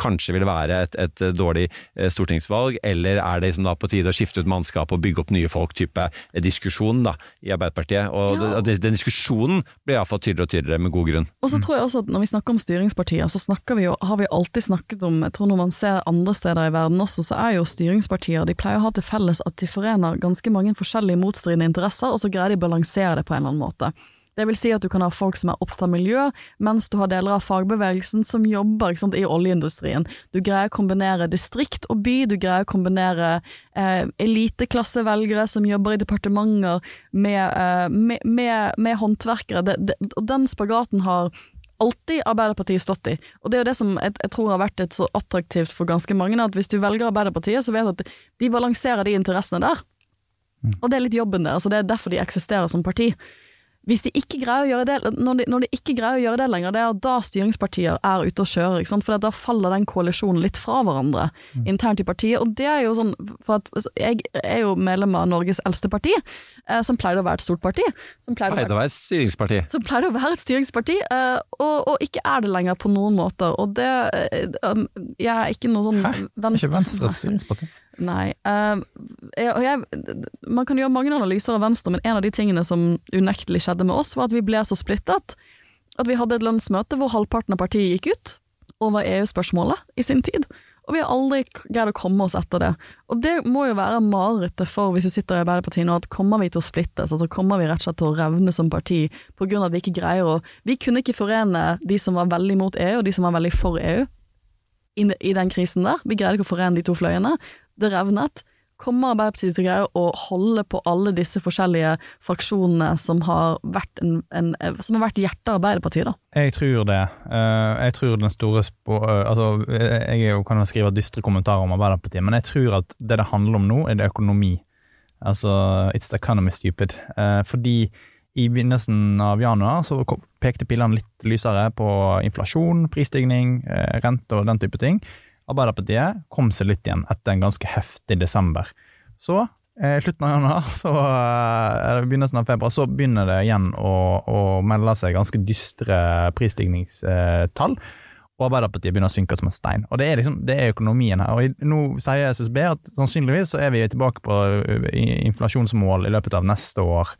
kanskje vil være et, et, dårlig eh, stortingsvalg, eller er det liksom da på tide å skifte ut mannskap og bygge opp nye folk, type eh, diskusjon da, i Arbeiderpartiet? Og ja. den, Den diskusjonen blir iallfall tydeligere og tydeligere, med god grunn.
Og så tror jeg også at Når vi snakker om styringspartier, så snakker vi jo, har vi alltid snakket om jeg tror Når man ser andre steder i verden også, så er jo styringspartier de pleier å ha til felles at de forener ganske mange forskjellige motstridende interesser, og så greier de å balansere det på en eller annen måte. Det vil si at du kan ha folk som er opptatt av miljø, mens du har deler av fagbevegelsen som jobber sant, i oljeindustrien. Du greier å kombinere distrikt og by, du greier å kombinere eh, eliteklassevelgere som jobber i departementer med, eh, med, med, med håndverkere. Det, det, og den spagaten har alltid Arbeiderpartiet stått i. Og det er jo det som jeg, jeg, tror har vært et så attraktivt for ganske mange, at hvis du velger Arbeiderpartiet, så vet du at de balanserer de interessene der. Mm. Og det er litt jobben deres, og det er derfor de eksisterer som parti. Hvis de ikke greier å gjøre det, når de, når de ikke greier å gjøre det lenger, det er da styringspartier er ute og kjører, for da faller den koalisjonen litt fra hverandre internt i partiet. Og det er jo sånn, for at altså, jeg er jo medlem av Norges eldste parti, eh, som pleide å være et stort parti. Som pleide
Pleide å være et styringsparti.
som pleide å være et styringsparti, eh, og, og ikke er det lenger på noen måter. Og det eh, um, Jeg er ikke noe sånn
Hæ? venstre... ikke Venstre et styringsparti?
Nei. Uh, jeg, jeg, man kan gjøre mange analyser av Venstre, men en av de tingene som unektelig skjedde med oss, var at vi ble så splittet at vi hadde et lønnsmøte hvor halvparten av partiet gikk ut over EU-spørsmålet i sin tid. Og vi har aldri greid å komme oss etter det. Og det må jo være marerittet for hvis du sitter i Arbeiderpartiet nå, at kommer vi til å splittes, altså kommer vi rett og slett til å revne som parti på grunn av at vi ikke greier å Vi kunne ikke forene de som var veldig mot EU, og de som var veldig for EU, i, den krisen der. Vi greide ikke å forene de to fløyene. Det revnet. Kommer Arbeiderpartiet til å greie å holde på alle disse forskjellige fraksjonene som har vært, en, en, som har vært hjertet av Arbeiderpartiet, da?
Jeg tror det. Eh, jeg tror den store spå... eh, altså, jeg er kan jo skrive dystre kommentarer om Arbeiderpartiet, men jeg tror at det det handler om nå, er det økonomi. Altså, it's the economy stupid. Eh, fordi i begynnelsen av januar så pekte pilene litt lysere på inflasjon, prisstigning, eh, rente og den type ting. Arbeiderpartiet kom seg litt igjen etter en ganske heftig desember. Så i slutten av januar, [laughs] så eh, eller begynnelsen av februar, så begynner det igjen å, å melde seg ganske dystre prisstigningstall. Og Arbeiderpartiet begynner å synke som en stein. Og Det er liksom, det er økonomien her. Og Nå sier SSB at sannsynligvis så er vi tilbake på inflasjonsmål i løpet av neste år.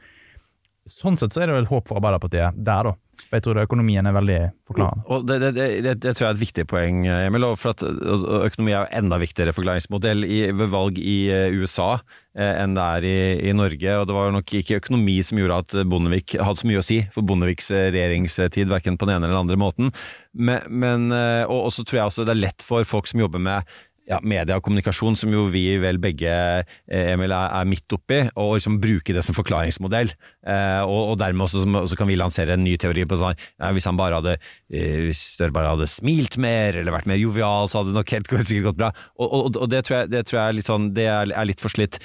Sånn sett så er det jo et håp for Arbeiderpartiet der, da. Jeg tror økonomien er veldig forklarende.
Og det, det, det, det, tror jeg er et viktig poeng, Emil. For at økonomi er enda viktigere forklaringsmodell ved valg i eh, USA eh, enn det er i, i Norge. Og det var nok ikke økonomi som gjorde at Bondevik hadde så mye å si for Bondeviks eh, regjeringstid, verken på den ene eller den andre måten. Men, men, og så tror jeg også det er lett for folk som jobber med ja, media og kommunikasjon, som jo vi vel begge eh, Emil, er, midt oppi, og liksom bruke det som forklaringsmodell. Eh, og, og dermed også, også kan vi lansere en ny teori på sånn ja, Hvis han bare hadde eh, hvis Støre bare hadde smilt mer, eller vært mer jovial, så hadde det nok helt [laughs] sikkert gått bra. Og, og, og det, tror jeg, det tror jeg er litt sånn Det er, er litt forslitt.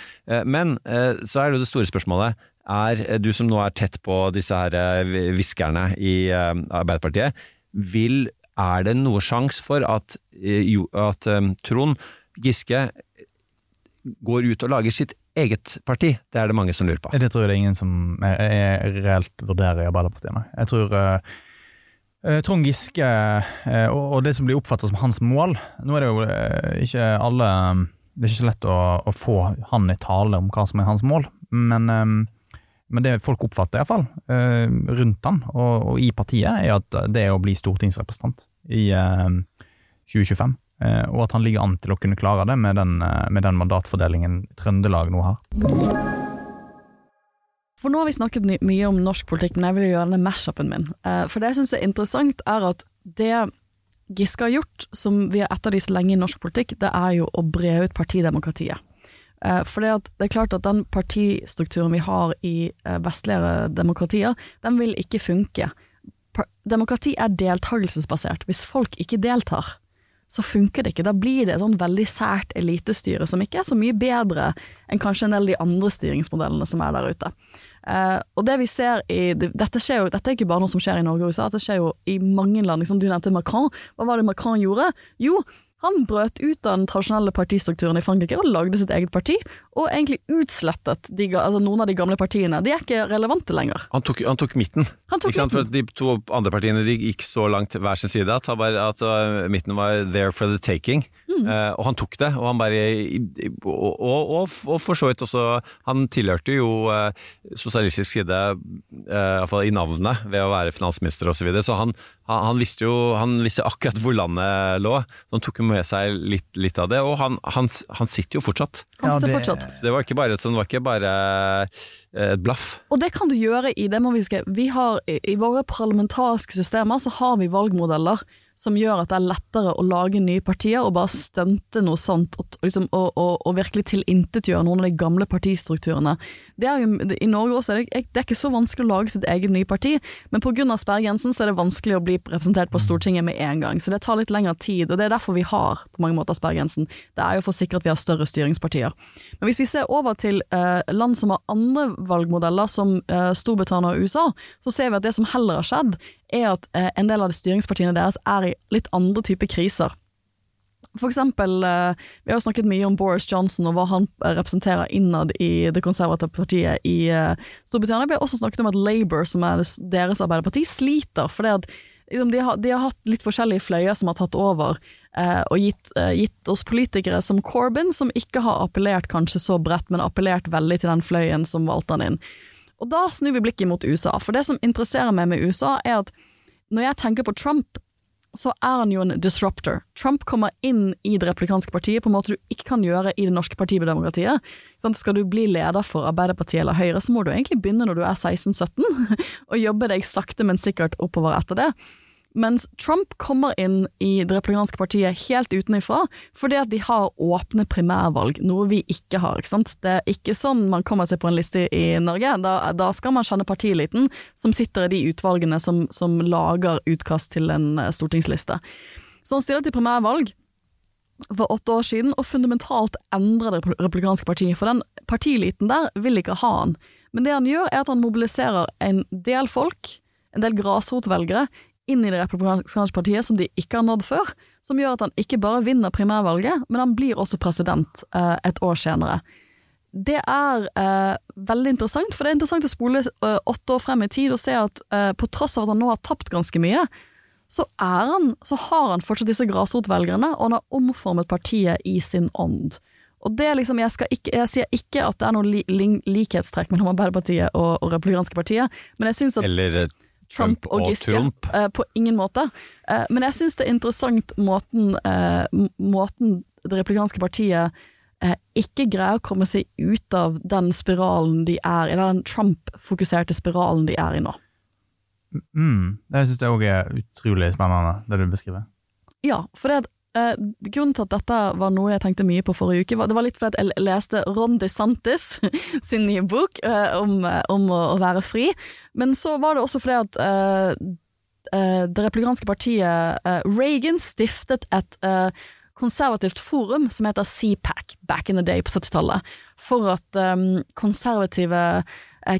Men så er det jo det store spørsmålet. Er du som nå er tett på disse her hviskerne i Arbeiderpartiet, vil er det noe sjanse for at, eh, at eh, Trond Giske går ut og lager sitt eget parti? Det er det mange som lurer på.
Det tror jeg det er ingen som er, er reelt vurderer i Arbeiderpartiet. Nei. Jeg tror eh, eh, Trond Giske eh, og, og det som blir oppfattet som hans mål Nå er det jo eh, ikke alle Det er ikke så lett å, å få han i tale om hva som er hans mål, men, um, men det folk oppfatter iallfall fall rundt han og, og i partiet, er at det er å bli stortingsrepresentant i eh, 2025. eh, og at han ligger an til å kunne klare det med den, eh, med den mandatfordelingen Trøndelag nå har.
For nå har vi snakket mye om norsk politikk, men jeg vil jo gjøre denne mashupen min. Eh, For det jeg syns er interessant, er at det Giske har gjort, som vi har etterlyst lenge i norsk politikk, det er jo å bre ut partidemokratiet. Eh, For det, er klart at den partistrukturen vi har i eh, vestligere demokratier, den vil ikke funke. Demokrati er deltakelsesbasert. Hvis folk ikke deltar, så funker det ikke. Da blir det et sånn veldig sært elitestyre som ikke er så mye bedre enn kanskje en del av de andre styringsmodellene som er der ute. Uh, og det vi ser i, dette, jo, dette er ikke bare noe som skjer i Norge og USA, dette skjer jo i mange land. Liksom, du nevnte Macron. Hva var det Macron gjorde? Jo, han brøt ut av den tradisjonelle partistrukturen i Frankrike og lagde sitt eget parti, og egentlig utslettet de, altså noen av de gamle partiene. De er ikke relevante lenger.
Han tok, han tok midten.
Han tok
ikke sant? For
midten.
De to andre partiene de gikk så langt hver sin side at, han bare, at uh, midten var there for the taking.
Mm.
Eh, og han tok det, og han bare Og, og, og, og for så vidt også Han tilhørte jo eh, sosialistisk side, uh, iallfall i navnet, ved å være finansminister osv. Så, videre. så han, han, han visste jo Han visste akkurat hvor landet lå. Så han tok med seg litt, litt av det, og han, han, han sitter jo fortsatt.
Han sitter fortsatt.
Så det var ikke bare, et sånn- ikke bare eh, et blaff.
Og det kan du gjøre i det må vi huske, vi har, I våre parlamentariske systemer så har vi valgmodeller som gjør at det er lettere å lage nye partier og bare stunte noe sånt, og, liksom, og, og, og virkelig tilintetgjøre noen av de gamle partistrukturene. Er jo, I Norge også er det, det er ikke så vanskelig å lage sitt eget nye parti, men pga. sperregrensen så er det vanskelig å bli representert på Stortinget med en gang. Så det tar litt lengre tid, og det er derfor vi har på mange måter sperregrensen. Det er jo for å sikre at vi har større styringspartier. Men hvis vi ser over til eh, land som har andre valgmodeller, som eh, Storbritannia og USA, så ser vi at det som heller har skjedd, er at eh, en del av styringspartiene deres er i litt andre typer kriser. For eksempel, eh, vi har snakket mye om Boris Johnson og hva han eh, representerer innad i det konservative partiet i eh, Storbritannia. Vi har også snakket om at Labour, som er deres arbeiderparti, sliter. fordi at liksom, de, har, de har hatt litt forskjellige fløyer som har tatt over, eh, og gitt, eh, gitt oss politikere som Corbyn, som ikke har appellert kanskje så bredt, men appellert veldig til den fløyen som valgte han inn. Og da snur vi blikket mot USA, for det som interesserer meg med USA, er at når jeg tenker på Trump, så er han jo en disruptor. Trump kommer inn i det republikanske partiet på en måte du ikke kan gjøre i det norske partidemokratiet. Sånn, Skal du bli leder for Arbeiderpartiet eller Høyre, så må du egentlig begynne når du er 16-17, [laughs] og jobbe deg sakte, men sikkert oppover etter det. Mens Trump kommer inn i det republikanske partiet helt utenifra, fordi at de har åpne primærvalg, noe vi ikke har. ikke sant? Det er ikke sånn man kommer seg på en liste i Norge. Da, da skal man kjenne partiliten, som sitter i de utvalgene som, som lager utkast til en eh, stortingsliste. Så han stiller til primærvalg for åtte år siden, og fundamentalt endrer det republikanske partiet. For den partiliten der vil ikke ha han. Men det han gjør, er at han mobiliserer en del folk, en del grasrotvelgere, inn i det republikanske partiet som de ikke har nådd før, som gjør at han ikke bare vinner primærvalget, men han blir også president eh, et år senere. Det er eh, veldig interessant, for det er interessant å spole eh, åtte år frem i tid og se at eh, på tross av at han nå har tapt ganske mye, så, han, så har han fortsatt disse grasrotvelgerne, og han har omformet partiet i sin ånd. Og det liksom, jeg, ikke, jeg sier ikke at det er noe li, li, likhetstrekk mellom Arbeiderpartiet og, og Republikanske partiet, men jeg syns at
Eller eh,
Trump og Giske.
Trump.
Uh, på ingen måte. Uh, men jeg syns det er interessant måten, uh, måten det republikanske partiet eh, ikke greier å komme seg ut av den spiralen de er i, den Trump-fokuserte spiralen de er i nå.
Mm, det syns jeg òg er utrolig spennende, det du beskriver.
Ja, for det at eh, Grunnen til at dette var noe jeg tenkte mye på forrige uke, var, det var litt fordi jeg leste Ron DeSantis [laughs] sin nye bok eh, om, eh, om å, å være fri. Men så var det også fordi at eh, eh, det republikanske partiet eh, Reagan stiftet et konservativt forum som heter CPAC, back in the day på 70-tallet, for at konservative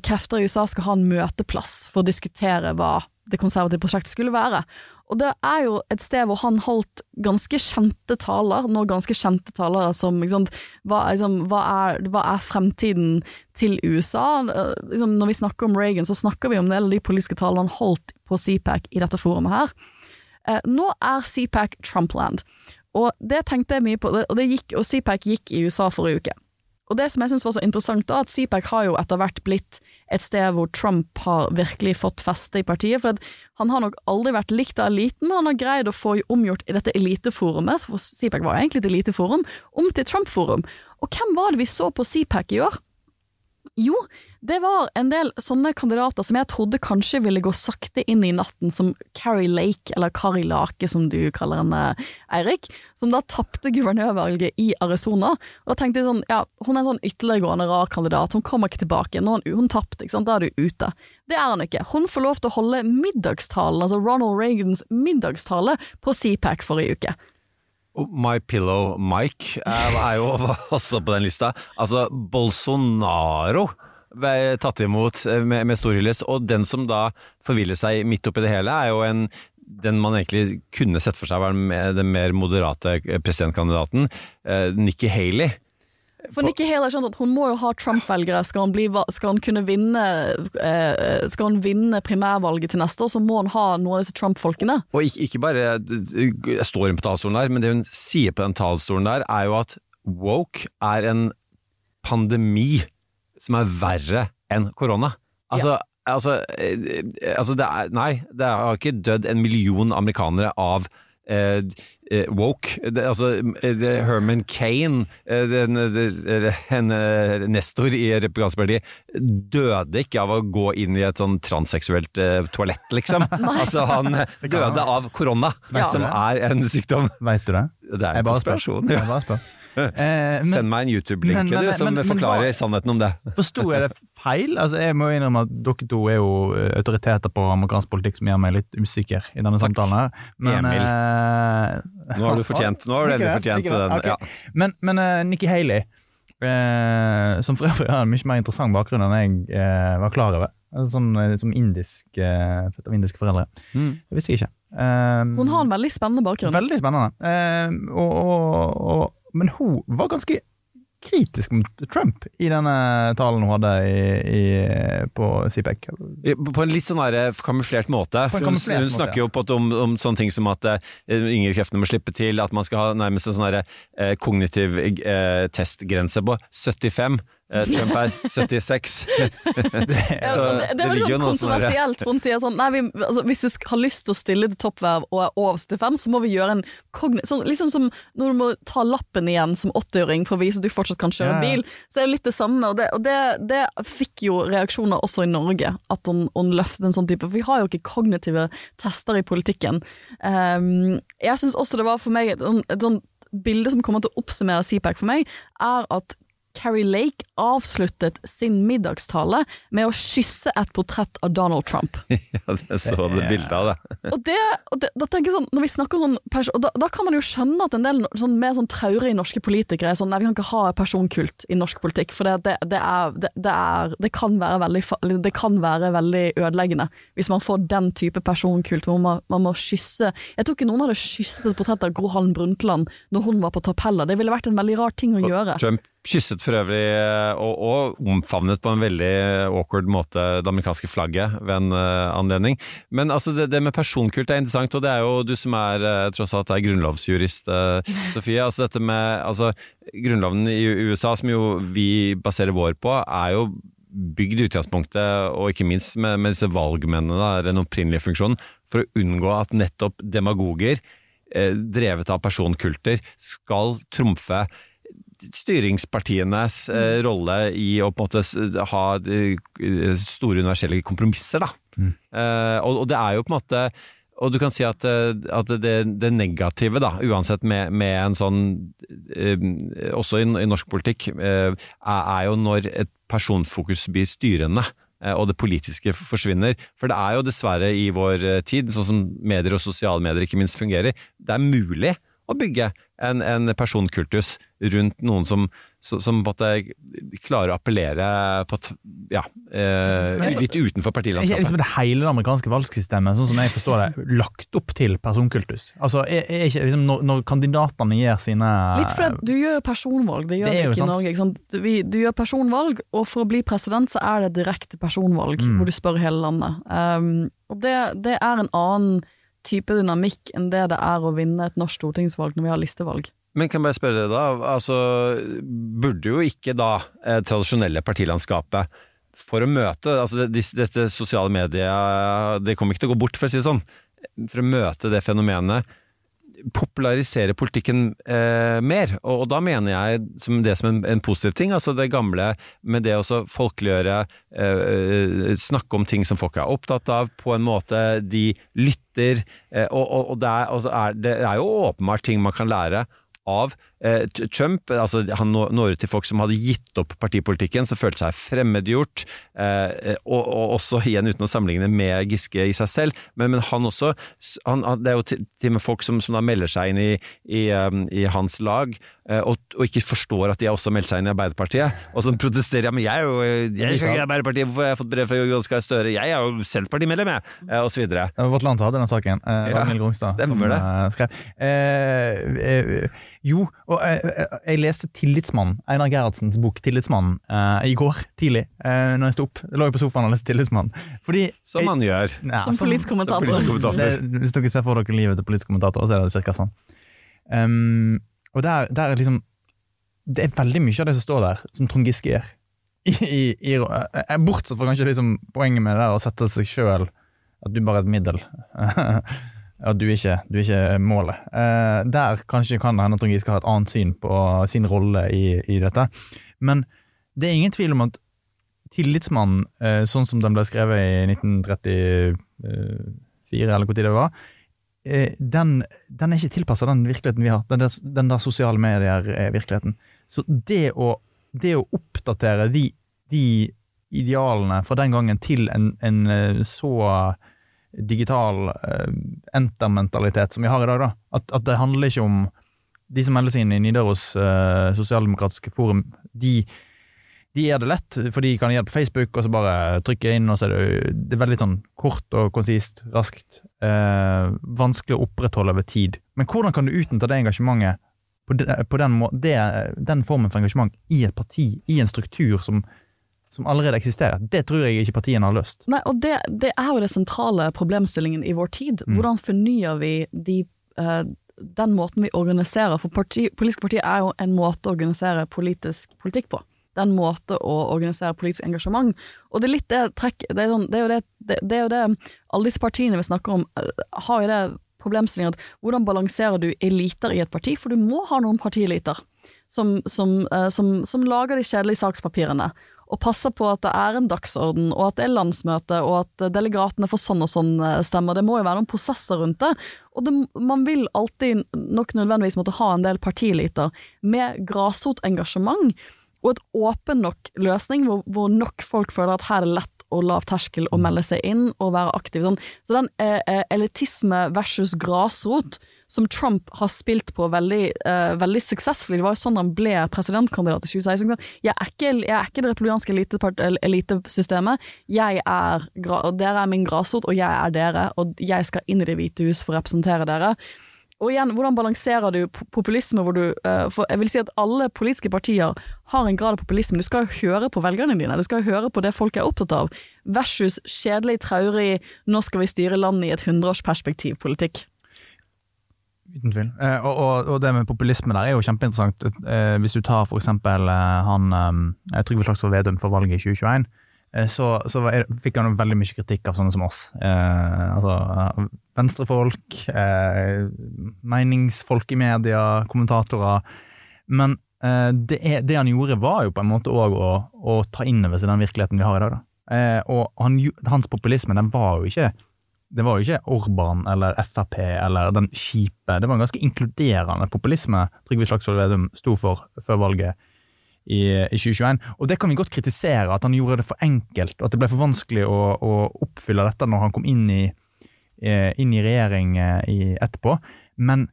krefter i USA skal ha en møteplass for å diskutere hva det konservative prosjektet skulle være. Og det er jo et sted hvor han holdt ganske kjente taler, nå ganske kjente talere som sant, hva, liksom, hva, er, hva er fremtiden til USA? Eh, Liksom, når vi snakker om Reagan, så snakker vi om av de politiske talene han holdt på CPAC i dette forumet her. Eh, nå er CPAC Trumpland, og det tenkte jeg mye på, og, det gikk, og CPAC gikk i USA forrige uke. Og det som jeg syns var så interessant, da, at CPAC har jo etter hvert blitt et sted hvor Trump har virkelig fått feste i partiet. For han har nok aldri vært likt av eliten, men han har greid å få omgjort i dette eliteforumet, for CPAC var jo egentlig et eliteforum, om til Trump-forum. Og hvem var det vi så på CPAC i år? Jo, det var en del sånne kandidater som jeg trodde kanskje ville gå sakte inn i natten, som Carrie Lake, eller Kari Lake som du kaller henne, Eirik, som da tapte guvernørvalget i Arizona. Og da tenkte jeg sånn, ja, hun er en sånn ytterliggående rar kandidat, hun kommer ikke tilbake. Nå, er hun, hun tapte, ikke sant, da er du ute. Det er hun ikke. Hun får lov til å holde middagstalen, altså Ronald Reagans middagstale, på CPAC forrige uke.
Og My Pillow Mike eh, er jo [laughs] også på den lista. Altså, Bolsonaro ble tatt imot eh, med, med stor hyllest, og den som da forviller seg midt oppi det hele, er jo en den man egentlig kunne sett for seg var den mer- moderate presidentkandidaten, eh, Nikki Haley.
For Nikki Haley at hun må jo ha Trump-velgere. Skal, skal, kunne vinne, eh, skal hun vinne primærvalget til neste år, så må hun ha noen av disse Trump-folkene.
Og ikke, ikke bare Jeg står hun på talerstolen der, men det hun sier på den talerstolen der, er jo at woke er en pandemi som er verre enn korona. Altså, altså, eh, altså det er, Nei, det har ikke dødd en million amerikanere av eh, eh, woke. Det, altså, eh, det, Herman Kane, den, den, eh, nestor i Republikansk døde ikke av å gå inn i et sånn transseksuelt eh, toalett, liksom. [laughs] altså, han døde av korona,
Ja.
som er en sykdom.
Veit du det?
Det er en konspirasjon.
Jeg
Ja.
bare spør. [laughs] Eh, men
Send meg en YouTube-link som
men- men
forklarer
hva-
sannheten om det.
forsto jeg det feil? Altså, Jeg må innrømme at dere to er jo eh, autoriteter på amerikansk politikk som gjør meg litt usikker i denne samtalen. her. Men,
Emil.
eh,
Nå har du fortjent, nå har du endelig fortjent
det,
den.
Okay.
Ja.
Men, men uh, Nikki Haley, uh, som for øvrig har en mye mer interessant bakgrunn enn jeg uh, var klar over. Altså, Sånn, som indisk, født av indiske foreldre.
Mm.
Det visste jeg ikke.
Hun har en veldig spennende bakgrunn.
Veldig spennende. Eh, og, og, og, men hun var ganske kritisk mot Trump i denne talen hun hadde i, i, på CPEC.
På en litt sånn kamuflert måte. Hun,
kamuflert
hun
måte,
snakker jo på at om, om sånne ting som at uh, yngre kreftene må slippe til, at man skal ha nærmest en sånn eh, kognitiv uh, testgrense på 75. Eh, Trump er 76.
Ja,
Så
det, det er
jo
sånn
sånn
kontroversielt, for hun sier sånn nei, vi, altså, Hvis du har lyst til å stille til toppverv og er over 75, så må vi gjøre en kogni... Sånn, liksom som når du må ta lappen igjen som 80-åring for å vise at du fortsatt kan kjøre
Ja, ja.
bil, så er det litt det samme. Og det, og det, det fikk jo reaksjoner også i Norge, at hun, hun løftet en sånn type. For vi har jo ikke kognitive tester i politikken. Um, jeg syns også det var for meg sånn- et sånt bilde som kommer til å oppsummere CPAC for meg, er at Carrie Lake avsluttet sin middagstale med å kysse et portrett av Donald Trump. [laughs]
Ja, jeg så det bildet av det.
Og, det, og det, da tenker jeg sånn, når vi snakker om sånn og da, da kan man jo skjønne at en del sånn, mer sånn traurige norske politikere er sånn Nei, vi kan ikke ha personkult i norsk politikk, for det, det, det, er, det, det, er, det, kan være veldig, det kan være veldig ødeleggende hvis man får den type personkult hvor man, man må kysse Jeg tror ikke noen hadde kysset et portrett av Gro Harlem Brundtland når hun var på topp. Det ville vært en veldig rar ting å gjøre.
Trump kysset for øvrig, eh, og, og omfavnet på en veldig awkward måte det amerikanske flagget ved en uh, anledning. Men altså, det, det med personkult er interessant, og det er jo du som er uh, tross alt er grunnlovsjurist, uh, [laughs] Sofie. Altså dette med altså, Grunnloven i USA, som jo vi baserer vår på, er jo bygd i utgangspunktet, og ikke minst med, med disse valgmennene, da, den opprinnelige funksjonen, for å unngå at nettopp demagoger, eh, drevet av personkulter, skal trumfe styringspartienes eh, rolle i å på en måte ha eh, store universelle kompromisser, da. Eh, og, og det er jo på en måte og du kan si at, eh, at det, det negative, da, uansett med, med en sånn eh, Også i, i norsk politikk, eh, er, er jo når et personfokus blir styrende. Og det politiske forsvinner. For det er jo dessverre i vår tid, sånn som medier og sosiale medier ikke minst fungerer, det er mulig å bygge en, en personkultus rundt noen som, som, som på en måte klarer å appellere på at, ja, eh, litt utenfor
Er
partilandskapet.
liksom det hele det amerikanske valgsystemet sånn som jeg forstår det, lagt opp til personkultus? Altså, er, er ikke liksom når, når kandidatene gjør sine
Litt fordi du gjør personvalg, det gjør
Det
vi ikke i. Norge. Ikke sant? Du, du gjør personvalg, og for å bli president så er det direkte personvalg,
Mm.
hvor du spør hele landet. Um, og det, det er en annen type dynamikk enn det det er å vinne et norsk stortingsvalg når vi har listevalg.
Men kan jeg bare spørre dere da, altså burde jo ikke da eh, tradisjonelle partilandskapet for å møte altså det, dis- dette sosiale media, det kommer ikke til å gå bort for å si det sånn, for å møte det fenomenet, popularisere politikken eh, mer. Og, og da mener jeg som det som en, en positiv ting, altså det gamle med det å folkeliggjøre, eh, snakke om ting som folk er opptatt av, på en måte de lytter, eh, og, og, og det, er, altså er, det er jo åpenbart ting man kan lære av eh, Trump. Altså, han når ut til folk som hadde gitt opp partipolitikken, som følte seg fremmedgjort. Eh, og, og også igjen uten å sammenligne med Giske i seg selv, men, men han også han, Det er jo til til og med folk som, som da melder seg inn i, i, i hans lag, eh, og, og ikke forstår at de har også meldt seg inn i Arbeiderpartiet, og som protesterer. Ja, men jeg er jo jeg er ikke i Arbeiderpartiet, hvorfor har jeg fått brev fra Jonas Gahr Støre? Jeg er jo Senterpartimedlem, jeg! Eh, og så videre.
Vårt Land hadde den saken. Eh, Ragnhild Grungstad som
det.
eh, skrev. Eh, eh, jo, og jeg, jeg, jeg leste 'Tillitsmannen', Einar Gerhardsens bok 'Tillitsmannen', uh, i går tidlig. Uh, når jeg sto opp. Jeg lå jo på sofaen og leste 'Tillitsmannen'. Fordi
Som man gjør.
Ja,
Som politisk kommentator.
Som politisk kommentator.
Det, hvis dere ser for dere livet til politisk kommentator, så er det cirka sånn. Um, og der, der er liksom Det er veldig mye av det som står der, som Trond Giske gjør. I, i, i, eh, bortsett fra kanskje liksom poenget med det der å sette seg sjøl At du bare er et middel. [laughs] At du ikke, du er ikke målet. Eh, der kanskje kan det hende at Trond Giske har et annet syn på sin rolle i, i dette. Men det er ingen tvil om at Tillitsmannen, eh, sånn som den ble skrevet i 1934, eller hvor tid det var, eh, den, den er ikke tilpassa den virkeligheten vi har. Den der, den der sosiale medier-virkeligheten. Så det å, det å oppdatere de, de idealene fra den gangen til en, en eh, så digital uh, enter-mentalitet som vi har i dag. da. At, at, det handler ikke om De som melder seg inn i Nidaros uh, sosialdemokratiske forum, de, de gjør det lett, for de kan gjøre det på Facebook, og så bare trykke inn, og så er det, det er veldig sånn kort og konsist, raskt. Uh, vanskelig å opprettholde over tid. Men hvordan kan du utnytte det engasjementet på, på den, må, det, den formen for engasjement i et parti, i en struktur som som allerede eksisterer. Det tror jeg ikke partiene har løst.
Nei, og det, det er jo det sentrale problemstillingen i vår tid.
Mm.
Hvordan fornyer vi de, uh, den måten vi organiserer? For parti, politiske partier er jo en måte å organisere politisk politikk på. Det er en måte å organisere politisk engasjement. Og det er litt det trekk Det er, sånn, det, er jo det, det, er jo det alle disse partiene vi snakker om, uh, har jo det problemstillingen at hvordan balanserer du eliter i et parti? For du må ha noen partieliter som, som, uh, som, som lager de kjedelige sakspapirene og passer på at det er en dagsorden, og at det er landsmøte, og at delegatene får sånn og sånn stemmer. Det må jo være noen prosesser rundt det. Og det, man vil alltid nok nødvendigvis måtte ha en del partiliter med grasrotengasjement, og et åpen nok løsning hvor, hvor, nok folk føler at her er det lett og lav terskel å melde seg inn og være aktiv. Sånn. Så den eh, elitisme versus grasrot som Trump har spilt på veldig, uh, veldig suksessfullt. Det var jo sånn han ble presidentkandidat i 2016. Jeg er ikke, jeg er ikke det republikanske elitesystemet. Jeg er, dere er min grasrot, og jeg er dere, og jeg skal inn i Det hvite hus for å representere dere. Og igjen, hvordan balanserer du populisme hvor du uh, For jeg vil si at alle politiske partier har en grad av populisme. Du skal jo høre på velgerne dine, du skal jo høre på det folk er opptatt av, versus kjedelig, traurig 'nå skal vi styre landet i et hundreårsperspektiv'-politikk.
Uten tvil. Eh, og, og, og, det med populisme der er jo kjempeinteressant. Eh, hvis du tar for eksempel eh, han eh, Trygve Slagsvold Vedum for valget i 2021, eh, så, så var, fikk han veldig mye kritikk av sånne som oss. Altså venstrefolk, meningsfolk i media, kommentatorer. Men det, er, det, han gjorde, var jo på en måte òg å, å, ta inn over seg den virkeligheten vi har i dag. Da. og han, hans populisme den var jo ikke det var jo ikke Orban eller Frp eller den kjipe Det var en ganske inkluderende populisme Trygve Slagsvold Vedum sto for før valget i, i, 2021. Og det kan vi godt kritisere, at han gjorde det for enkelt, og at det ble for vanskelig å, å oppfylle dette når han kom inn i, inn i regjering eh, i, etterpå. Men,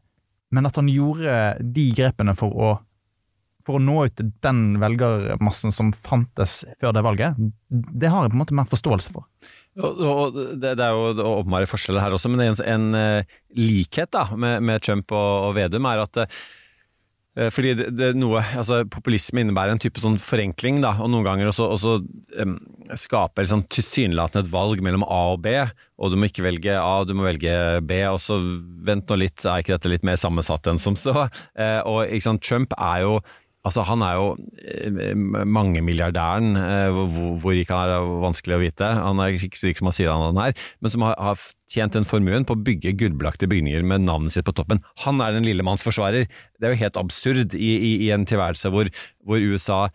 men, at han gjorde de grepene for å, for å nå ut den velgermassen som fantes før det valget, det har jeg på en måte mer forståelse for.
Og, det, det, er jo åpenbare forskjeller her også, men en, en uh, likhet da, med, med Trump og, og, Vedum er at uh, fordi det, det noe, altså Populisme innebærer en type sånn forenkling, da, og noen ganger også, også um, skaper liksom, tilsynelatende et valg mellom A og B, og du må ikke velge A, du må velge B, og så vent nå litt, er ikke dette litt mer sammensatt enn som så? Uh, og Trump er jo Altså, han er jo eh, mangemilliardæren. Eh, hvor, hvor rik han er, er vanskelig å vite. Han er ikke så rik som han sier han er, men som har, har tjent den formuen på å bygge gullbelagte bygninger med navnet sitt på toppen. Han er den lille manns forsvarer. Det er jo helt absurd i, i, i en tilværelse hvor, hvor USA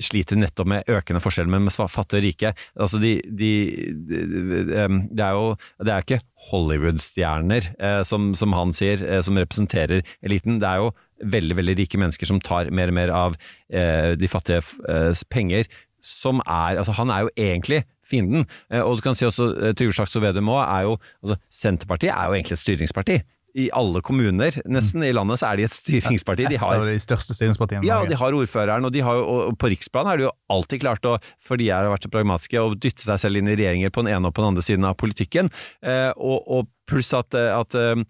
sliter nettopp med økende forskjeller med fattige og rike. Altså de, de, de, det er jo det er ikke Hollywood-stjerner, eh, som, som, han sier, eh, som representerer eliten. Det er jo veldig veldig rike mennesker som tar mer og mer av eh, de fattiges eh, penger. Som er, altså Han er jo egentlig fienden. Eh, og du kan si også eh, Trygve Slagsvold Vedum òg er jo altså Senterpartiet er jo egentlig et styringsparti i alle kommuner nesten i landet så er de et styringsparti. De har,
de største styringspartiene.
Ja, de har ordføreren, og, de har, og på riksplan har de jo alltid klart å, for de har vært så pragmatiske, å dytte seg selv inn i regjeringer på den ene og på den andre siden av politikken. Eh, og, og Pluss at, at og,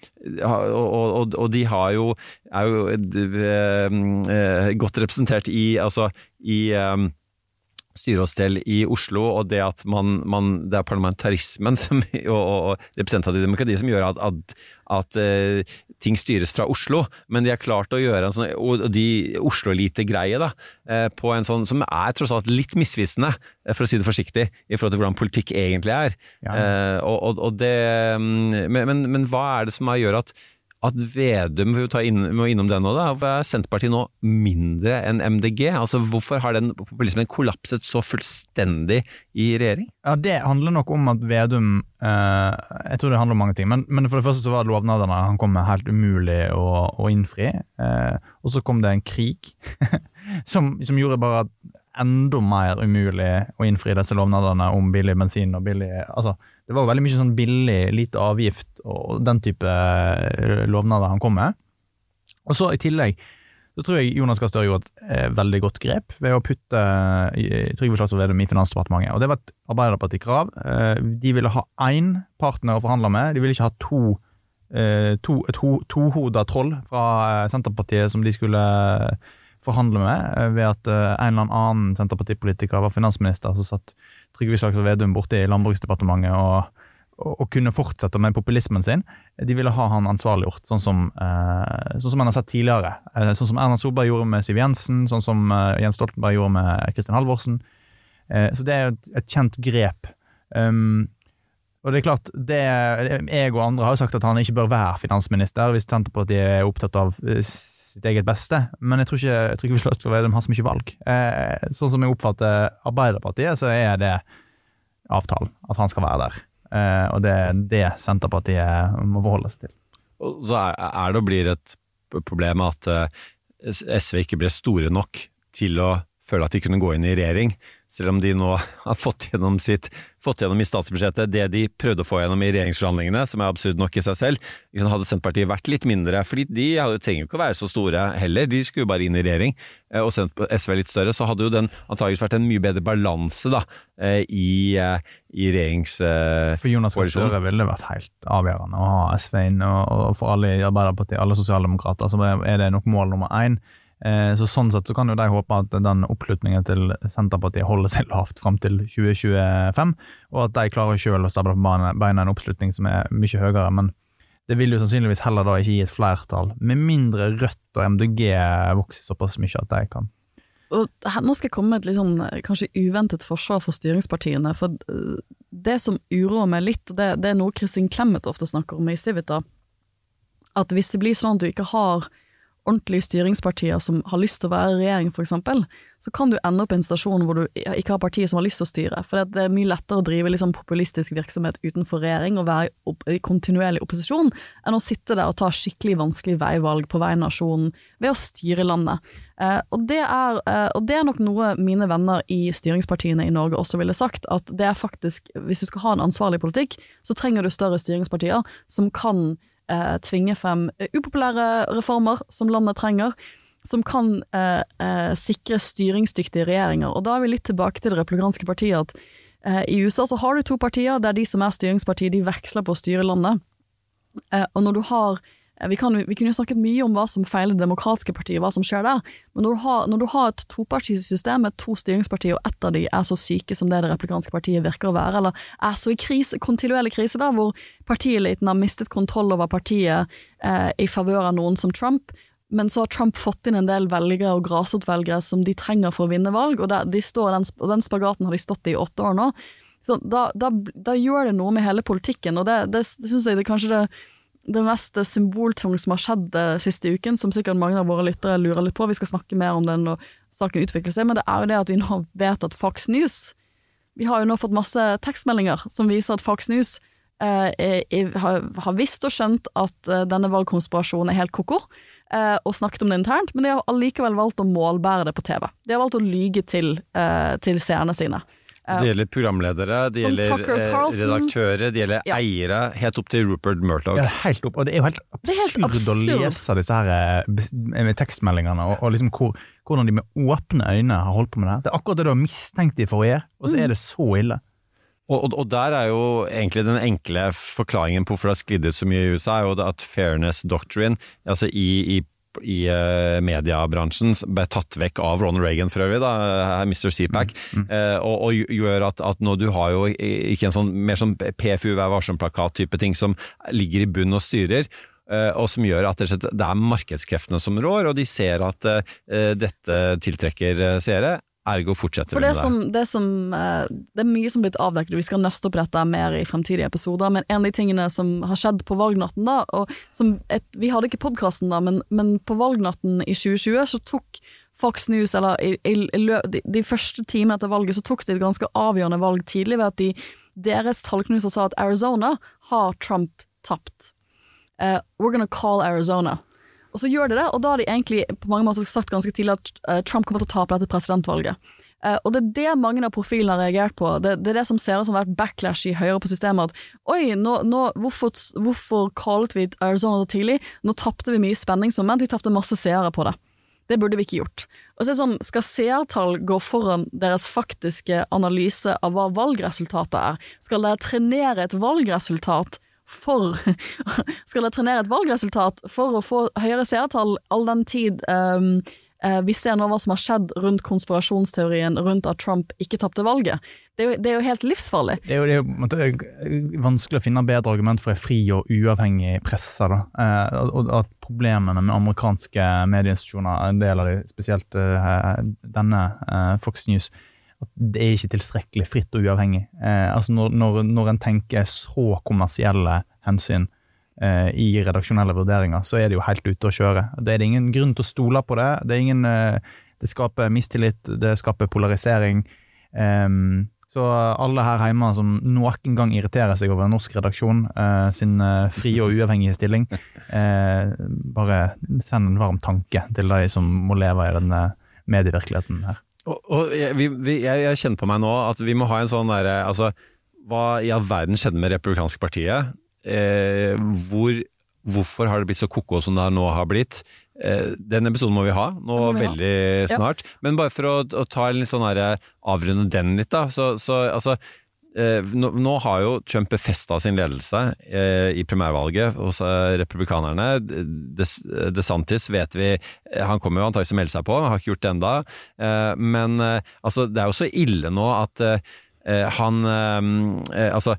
og, og, de har jo er jo eh, godt representert i altså i um, styre og stell i Oslo, og det at man, man det er parlamentarismen som, [laughs] og, og, representativt demokrati som gjør at, at, at uh, ting styres fra Oslo. Men de har klart å gjøre en sånn og de Oslo-elite-greie da, uh, på en sånn som er tross alt litt misvisende, uh, for å si det forsiktig, i forhold til hvordan politikk egentlig er. Ja. Og, og, det, um, men, men, men, hva er det som gjør at at Vedum vi inn, må innom det nå da, er Senterpartiet nå mindre enn MDG? Altså Hvorfor har den populismen kollapset så fullstendig i regjering?
Ja, Det handler nok om at Vedum eh, Jeg tror det handler om mange ting. Men, men, for det første så var lovnadene han kom med helt umulig å, å innfri. Eh, og så kom det en krig [laughs] som, som, gjorde bare at enda mer umulig å innfri disse lovnadene om billig bensin og billig Altså, det var veldig mye sånn billig, lite avgift og den type eh, lovnader han kom med. Og så i tillegg så tror jeg Jonas Gahr Støre gjorde et eh, veldig godt grep ved å putte eh, Trygve Slagsvold Vedum i Finansdepartementet. Og Det var et Arbeiderparti-krav. Eh, de ville ha én partner å forhandle med. De ville ikke ha to, to et ho, tohoda troll fra Senterpartiet som de skulle forhandle med, ved at en eller annen Senterpartipolitiker var finansminister. som satt Trygve Slagsvold Vedum borte i Landbruksdepartementet og, og, og kunne fortsette med populismen sin. De ville ha han ansvarliggjort, sånn som, eh, sånn som han har sett tidligere. Eh, sånn som Erna Solberg gjorde med Siv Jensen, sånn som eh, Jens Stoltenberg gjorde med Kristin Halvorsen. Eh, så det er et, et kjent grep. Um, og det er klart, det, Jeg og andre har jo sagt at han ikke bør være finansminister hvis Senterpartiet er opptatt av eh, sitt eget beste, men jeg tror ikke Trygve Slagsvold Vedum har så mye valg. Eh, sånn som jeg oppfatter Arbeiderpartiet, så er det avtalen, at han skal være der. Eh, og det er det Senterpartiet må forholde seg til.
Og så er, er det og blir et problem at uh, SV ikke ble store nok til å føle at de kunne gå inn i regjering, selv om de nå [laughs] har fått gjennom, sitt, fått gjennom i statsbudsjettet det de prøvde å få gjennom i regjeringsforhandlingene, som er absurd nok i seg selv. Hadde Senterpartiet vært litt mindre, fordi de trenger jo ikke å være så store heller, de skulle jo bare inn i regjering, eh, og SV litt større, så hadde jo den antageligvis vært en mye bedre balanse da, eh, i, eh, i regjeringskoalisjonen.
For Jonas Gahr Støre ville vært helt avgjørende å ha SV inn, og for alle i Arbeiderpartiet, alle sosialdemokrater, så er det nok mål nummer én. Eh, så Sånn sett så kan jo de håpe at den oppslutningen til Senterpartiet holder seg lavt fram til 2025, og at de klarer selv å stable på beina en oppslutning som er mye høyere. Men det vil jo sannsynligvis heller da ikke gi et flertall, med mindre Rødt og MDG vokser såpass mye at de kan.
Og her, nå skal jeg komme med et litt sånn, kanskje uventet forsvar for styringspartiene. For det som uroer meg litt, det, det er noe Kristin Clemet ofte snakker om i Civita, at hvis det blir sånn at du ikke har ordentlige styringspartier som har lyst til å være i regjering, eksempel, så kan du ende opp i en stasjon hvor du ikke har partier som har lyst til å styre. For det er mye lettere å drive liksom populistisk virksomhet utenfor regjering og være i kontinuerlig opposisjon, enn å sitte der og ta skikkelig vanskelige veivalg på vegne av nasjonen ved å styre landet. Eh, og, det er, eh, og, det er, nok noe mine venner i styringspartiene i Norge også ville sagt, at det er faktisk, hvis du skal ha en ansvarlig politikk, så trenger du større styringspartier som kan eh, tvinge frem upopulære reformer som landet trenger, som kan eh, eh, sikre styringsdyktige regjeringer. Og da er vi litt tilbake til det republikanske partiet, at eh, i USA så har du to partier, der de som er styringspartier, de veksler på å styre landet. Eh, og når du har vi, kan, vi, kunne snakket mye om hva som feiler Det demokratiske partiet, hva som skjer der, men når du har, når du har et topartisystem med to styringspartier, og ett av de er så syke som det det replikanske partiet virker å være, eller er så i krise, kontinuerlig krise, da, hvor partieliten har mistet kontroll over partiet eh, i favør av noen som Trump, men så har Trump fått inn en del velgere og grasrotvelgere som de trenger for å vinne valg, og, der, de den, og den spagaten har de stått i i åtte år nå. Så da, da, da, gjør det noe med hele politikken, og det, det, det syns jeg det kanskje det det mest symboltunge som har skjedd siste uken, som sikkert mange av våre lyttere lurer litt på. Vi skal snakke mer om den når saken utvikler seg, men det er jo det at vi nå vet at Fox News Vi har jo nå fått masse tekstmeldinger som viser at Fox News eh, er, har, har, visst og skjønt at eh, denne valgkonspirasjonen er helt ko-ko, og snakket om det internt, men de har allikevel valgt å målbære det på TV. De har valgt å lyge til, til seerne sine.
Det gjelder programledere, det
Som
gjelder
Tucker
eh,
Carlson.
redaktører, det gjelder
Ja.
eiere, helt opp til Rupert Murdoch.
Ja, helt opp, og Det er jo helt
Det er helt
absurd, å
absurd.
lese disse her eh, bes- med tekstmeldingene, og, og liksom hvor, hvordan de med åpne øyne har holdt på med det. Det er akkurat det du har mistenkt i gjøre, og så er det så ille.
Og, og, og der er jo egentlig den enkle forklaringen på hvorfor det har sklidd ut så mye i USA, er jo det at fairness doctrine, altså i, i i eh, mediebransjen ble tatt vekk av Ronald Reagan for øvrig, da, Mr. CPAC, eh, og, og gjør at, at nå du har jo ikke en sånn mer sånn PFU Vær varsom-plakat-type ting som ligger i bunn og styrer, eh, og som gjør at det er markedskreftene som rår, og de ser at eh, dette tiltrekker seere. Ergo fortsetter
For
vi
det,
med det.
som, det, som, eh, det er mye som er blitt avdekket, vi skal nøste opp dette mer i fremtidige episoder, men en av de tingene som har skjedd på valgnatten, da, og som et, vi hadde ikke podkasten da, men, men på valgnatten i 2020 så tok Fox News, eller i, i de, de første timene etter valget, så tok de et ganske avgjørende valg tidlig ved at de, deres tallknuser sa at Arizona har Trump tapt. Uh, we're gonna call Arizona. Og så gjør de det, og da har de egentlig på mange måter sagt ganske tidlig at eh, Trump kommer til å tape dette presidentvalget. Uh, og det er det mange av profilene har reagert på. Det, det er det som ser ut som vært backlash i Høyre på systemet. At oi, nå, nå, hvorfor, hvorfor callet vi Arizona så tidlig? Nå tapte vi mye spenningsmoment, vi tapte masse seere på det. Det burde vi ikke gjort. Og så er det sånn, Skal seertall gå foran deres faktiske analyse av hva valgresultatet er? Skal dere trenere et valgresultat for [laughs] Skal dere trenere et valgresultat for å få høyere seertall all den tid um, uh, vi ser nå hva som har skjedd rundt konspirasjonsteorien rundt at Trump ikke tapte valget? Det er, jo, det er jo helt livsfarlig.
Det er jo, det er jo på en vanskelig å finne bedre argument for en fri og uavhengig presse. Da. Eh, og at problemene med amerikanske medieinstitusjoner, en del av de, spesielt eh, denne eh, Fox News, at det er ikke tilstrekkelig fritt og uavhengig. Eh, altså når, når, når en tenker så kommersielle hensyn eh, i redaksjonelle vurderinger, så er det jo helt ute å kjøre. Det er det ingen grunn til å stole på det. Det, ingen, eh, det skaper mistillit, det skaper polarisering. Um, så alle her hjemme som noen gang irriterer seg over norsk redaksjon eh, sin eh, frie og uavhengige stilling, eh, bare send en varm tanke til de som må leve i denne medievirkeligheten her.
Og, og jeg, vi, jeg, jeg kjenner på meg nå at vi må ha en sånn derre Altså, hva i all verden skjedde med Republikanske partiet? Eh, hvor, hvorfor har det blitt så ko-ko som det nå har blitt? Eh, den episoden må vi ha nå
vi
veldig ha. snart. Men bare for å, å ta en litt sånn der avrunde den litt, da. Så, så altså nå, nå har jo Trump befesta sin ledelse eh, i primærvalget hos eh, republikanerne. Des, DeSantis vet vi eh, Han kommer jo antakelig til å melde seg på, har ikke gjort det enda. Eh, men eh, altså, det er jo så ille nå at eh, eh, han eh, Altså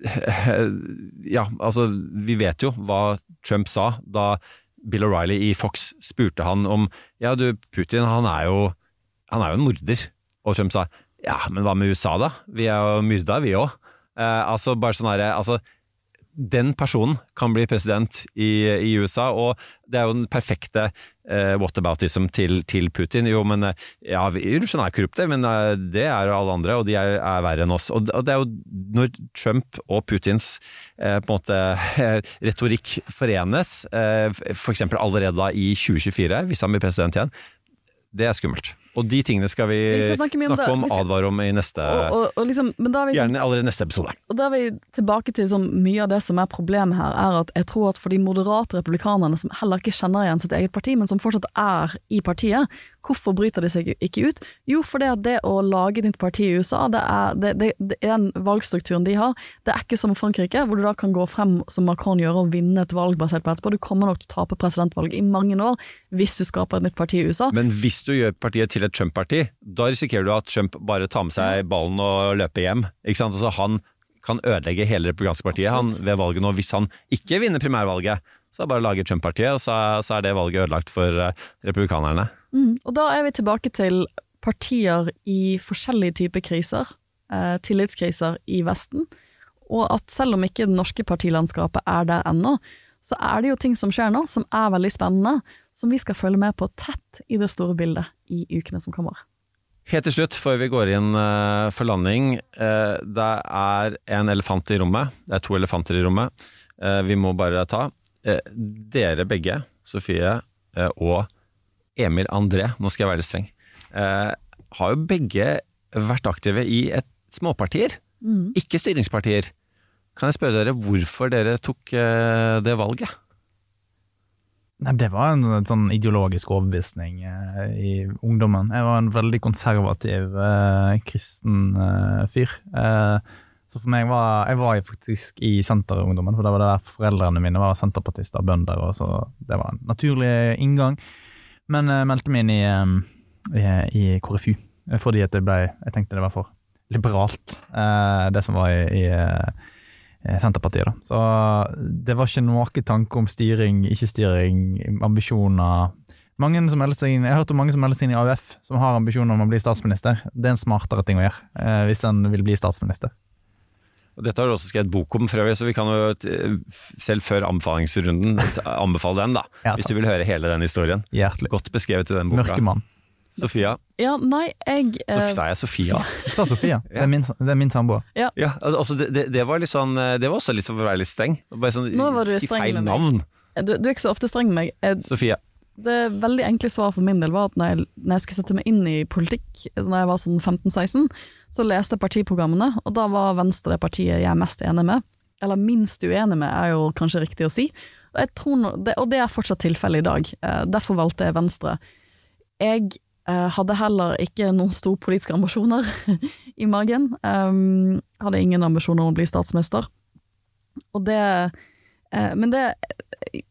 [laughs] Ja, altså, vi vet jo hva Trump sa da Bill O'Reilly i Fox spurte han om Ja, du, Putin, han er jo, han er jo en morder. Og Trump sa ja, men hva med USA, da? Vi er jo myrda, vi òg. Eh, altså, bare sånn herre Altså, den personen kan bli president i, i USA, og det er jo den perfekte eh, whataboutism til, til Putin. Jo, men eh, ja, vi Russland er korrupte, men eh, det er jo alle andre, og de er, er verre enn oss. Og, og det er jo når Trump og Putins eh, på en måte retorikk forenes, eh, f.eks. allerede da i 2024, hvis han blir president igjen, det er skummelt. Og de tingene skal vi,
Vi skal snakke
snakke om
om,
advare om i neste
Og, og, og liksom, vi
Gjerne allerede neste episode.
Og da er vi tilbake til sånn, mye av det som er problemet her, er at jeg tror at for de moderate republikanerne som heller ikke kjenner igjen sitt eget parti, men som fortsatt er i partiet, hvorfor bryter de seg ikke ut? Jo, fordi at det å lage nytt parti i USA, det er, det, det, det er den valgstrukturen de har. Det er ikke som Frankrike, hvor du da kan gå frem som Macron gjør og vinne et valg basert på etterpå. Du kommer nok til å tape presidentvalget i mange år hvis du skaper et nytt parti i USA.
Men hvis du gjør partiet til et Trump-parti, da risikerer du at Trump bare tar med seg ballen og løper hjem. Ikke sant? Altså, han kan ødelegge hele det republikanske partiet han, ved valget nå. Hvis han ikke vinner primærvalget, så er det bare å lage Trump-partiet, og så så er det valget ødelagt for eh, republikanerne.
Mm, og da er vi tilbake til partier i forskjellige typer kriser, eh, tillitskriser i Vesten, og at selv om ikke det norske partilandskapet er der ennå, så er det jo ting som skjer nå som er veldig spennende, som vi skal følge med på tett i det store bildet i ukene som kommer.
Helt til slutt, før vi går inn eh, for landing. eh, det er en elefant i rommet. Det er to elefanter i rommet. Eh, vi må bare ta. Dere begge, Sofie og Emil André, nå skal jeg være litt streng, har jo begge vært aktive i et småpartier,
Mm.
ikke styringspartier. Kan jeg spørre dere hvorfor dere tok eh, det valget?
Nei, Det var en, sånn ideologisk overbevisning eh, i ungdommen. Jeg var en veldig konservativ eh, kristen fyr. Så for meg var Jeg var faktisk i Senterungdommen, for det var der foreldrene mine var senterpartister, bønder, og så det var en naturlig inngang. Men jeg meldte meg inn i, i, i KrFU, fordi at det ble, jeg tenkte det var for liberalt, det som var i, i Senterpartiet. da. Så det var ikke noe tanke om styring, ikke styring, ambisjoner. Mange som melder seg inn, Jeg har hørt om mange som melder seg inn i AUF, som har ambisjoner om å bli statsminister. Det er en smartere ting å gjøre, eh, hvis en vil bli statsminister.
Og Dette har du også skrevet bok om, for øvrig, så vi kan jo eh, selv før anbefalingsrunden anbefale den, da.
Ja,
hvis du vil høre hele den historien.
Hjertelig.
Godt beskrevet i den boka.
Mørkemann.
Sofia.
Ja, nei, jeg eh,
Så er jeg Sofia.
Du sa Sofia. Det er min, det er min samboer.
Ja, ja. altså det, det, var litt sånn eh, Det var også litt sånn å være litt streng. Bare sånn,
Nå var du streng
feil
med meg.
navn.
du, du er ikke så ofte streng med meg. Jeg,
Sofia.
det veldig enkle svaret for min del var at når jeg, når jeg skulle sette meg inn i politikk når jeg var sånn 15-16, så leste jeg partiprogrammene, og da var Venstre det partiet jeg er mest enig med. Eller minst uenig med, er jo kanskje riktig å si. Og, jeg tror no, det, og det er fortsatt tilfellet i dag. Eh, derfor valgte jeg Venstre. Jeg hadde heller ikke noen store politiske ambisjoner [laughs] i magen. Um, hadde ingen ambisjoner om å bli statsminister. Og det uh, Men det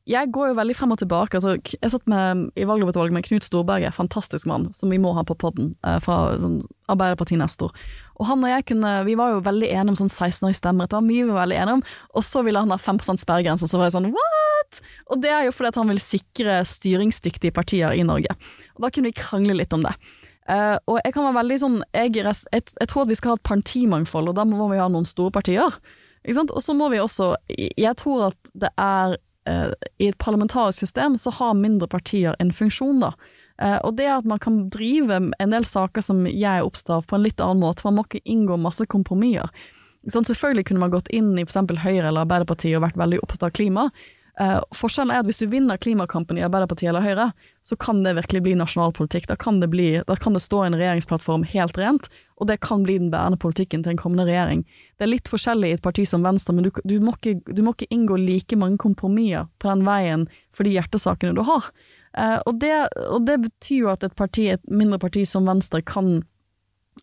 Jeg går jo veldig frem og tilbake. Altså, jeg satt med, i valglovutvalget med Knut Storberget, fantastisk mann, som vi må ha på podden, uh, fra sånn, Arbeiderparti-nestor. Og han og jeg kunne, vi var jo veldig enige om sånn 16-årig stemmerett, det var mye vi var veldig enige om, og så ville han ha 5% sperregrense, så var jeg sånn what?! Og det er jo fordi at han vil sikre styringsdyktige partier i Norge. Da kunne vi krangle litt om det. Uh, og jeg kan være veldig sånn jeg, jeg, jeg, tror at vi skal ha et partimangfold, og da må vi ha noen store partier. Og så må vi også Jeg tror at det er uh, I et parlamentarisk system så har mindre partier en funksjon, da. Uh, og det at man kan drive en del saker som jeg er opptatt av, på en litt annen måte. Man må ikke inngå masse kompromisser. Sånn, selvfølgelig kunne man gått inn i f.eks. Høyre eller Arbeiderpartiet og vært veldig opptatt av klima, Uh, forskjellen er at hvis du vinner klimakampen i Arbeiderpartiet eller Høyre, så kan det virkelig bli nasjonalpolitikk. Da kan det, bli, da kan det stå en regjeringsplattform helt rent, og det kan bli den bærende politikken til en kommende regjering. Det er litt forskjellig i et parti som Venstre, men du, du, må, ikke, du må, ikke, inngå like mange kompromisser på den veien for de hjertesakene du har. Uh, og, det, og, det, betyr jo at et parti, et mindre parti som Venstre kan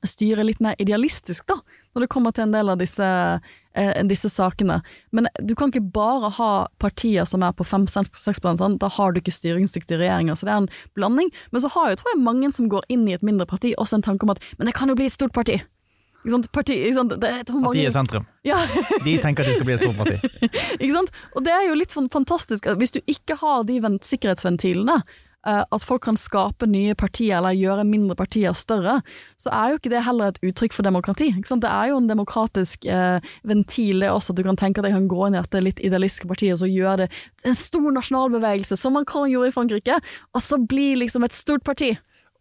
styre litt mer idealistisk, da, når det kommer til en del av disse eh, disse sakene. Men du kan ikke bare ha partier som er på 5-6% sånn, da har du ikke styringsdyktige regjeringer. Så det er en blanding. Men så har jo, tror jeg, mange som går inn i et mindre parti, også en tanke om at men det kan jo bli et stort parti. Ikke sant? Parti, ikke sant? Det, mange...
Partiet sentrum.
Ja.
de tenker at de skal bli et stort parti. [laughs]
ikke sant? Og det er jo litt sånn fantastisk, hvis du ikke har de sikkerhetsventilene, at folk kan skape nye partier eller gjøre mindre partier større, så er jo ikke det heller et uttrykk for demokrati. Det er jo en demokratisk eh, ventil det også, at du kan tenke at jeg kan gå inn i dette litt idealistiske partiet og så gjøre det en stor nasjonalbevegelse, som man kan gjøre i Frankrike, og så blir liksom et stort parti.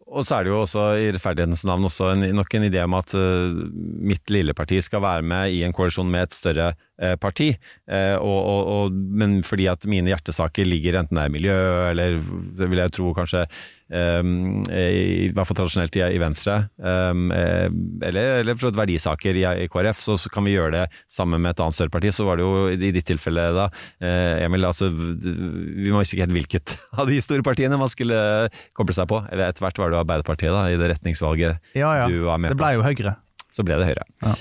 Og så er det jo også i rettferdighetens navn også en, nok en idé om at uh, mitt lille parti skal være med i en koalisjon med et større parti. Uh, og, og, og, men fordi at mine hjertesaker ligger enten det er miljø, eller vil jeg tro kanskje um, i, hvert fall tradisjonelt i, i Venstre, um, eller, eller for verdisaker i, i KrF, så, så, kan vi gjøre det sammen med et annet større parti. Så var det jo i ditt tilfelle da, Emil, altså vi må ikke helt hvilket [laughs] av de store partiene man skulle koble seg på. Eller etter hvert var det jo Arbeiderpartiet da, i det retningsvalget
ja, ja.
du var med
på. Det ble jo Høyre.
Så ble det Høyre. Ja.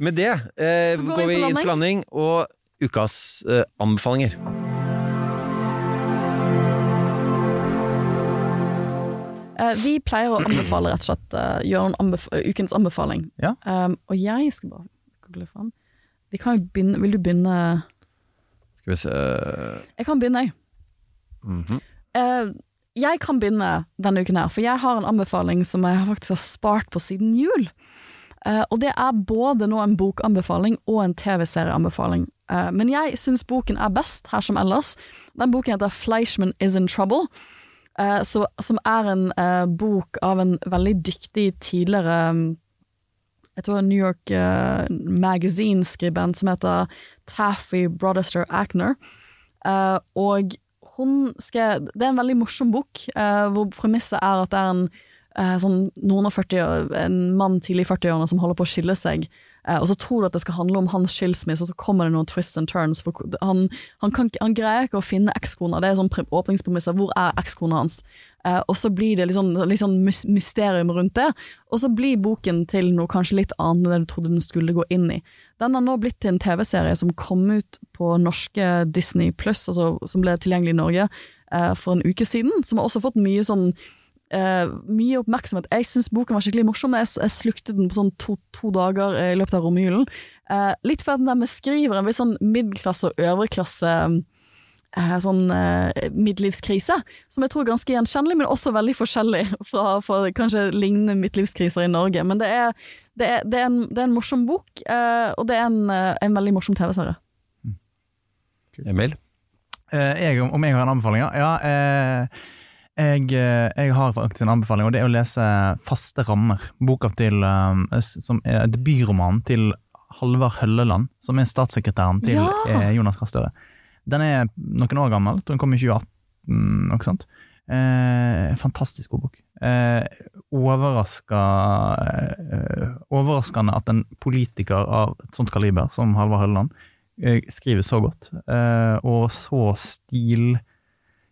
Med det eh, går, går, vi inn for landing og ukas eh, anbefalinger.
Eh, vi pleier å anbefale rett og slett uh, gjøre anbef ukens anbefaling.
Ja.
Um, og jeg skal bare google fram. Vi kan jo begynne Vil du begynne
Skal vi se
Jeg kan begynne, jeg.
Mm -hmm.
uh, jeg kan begynne denne uken her, for jeg har en anbefaling som jeg faktisk har spart på siden jul. Og det er både nå en bokanbefaling og en TV-serieanbefaling. men jeg syns boken er best, her som ellers. Den boken heter Fleischman Is In Trouble. Uh, så, som er en uh, bok av en veldig dyktig tidligere um, Jeg tror New York uh, Magazine-skribent som heter Taffy Brodester Ackner. og hun skrev Det er en veldig morsom bok, hvor premisset er at det er en sånn noen og 40, en mann tidlig i 40-årene som holder på å skille seg. Eh, og så tror du at det skal handle om hans skilsmisse, og så kommer det noen twists and turns. Han, han, kan, han greier ikke å finne ekskona, det er sånn åpningspremisser. Hvor er ekskona hans? Eh, og så blir det litt sånn, litt sånn mysterium rundt det. Og så blir boken til noe kanskje litt annet enn det du trodde den skulle gå inn i. Den har nå blitt til en TV-serie som kom ut på norske Disney pluss, altså som ble tilgjengelig i Norge eh, for en uke siden. Som har også fått mye sånn Uh, mye oppmerksomhet. Jeg syns boken var skikkelig morsom. Jeg, jeg slukte den på sånn to, to dager i løpet av romjulen. Uh, litt fordi den beskriver en viss sånn middelklasse og øvreklasse uh, sånn midtlivskrise, som jeg tror er ganske gjenkjennelig, men også veldig forskjellig [laughs] fra, fra kanskje lignende midtlivskriser i Norge. Men det er, det er, det er, en, det er en, morsom bok, og det er en, en veldig morsom TV-serie.
Emil?
jeg, om jeg har en anbefaling, ja? ja jeg, eh, jeg, har faktisk en anbefaling, og det er å lese Faste rammer. Boka til, um, som er debutromanen til Halvard Hølleland, som er statssekretæren til ja! Eh, Jonas Gahr Støre. Den er noen år gammel, den kom i 2018. noe sånt. Eh, fantastisk god bok. Eh, overraska, eh, overraskende at en politiker av et sånt kaliber som Halvard Hølleland eh, skriver så godt, eh, og så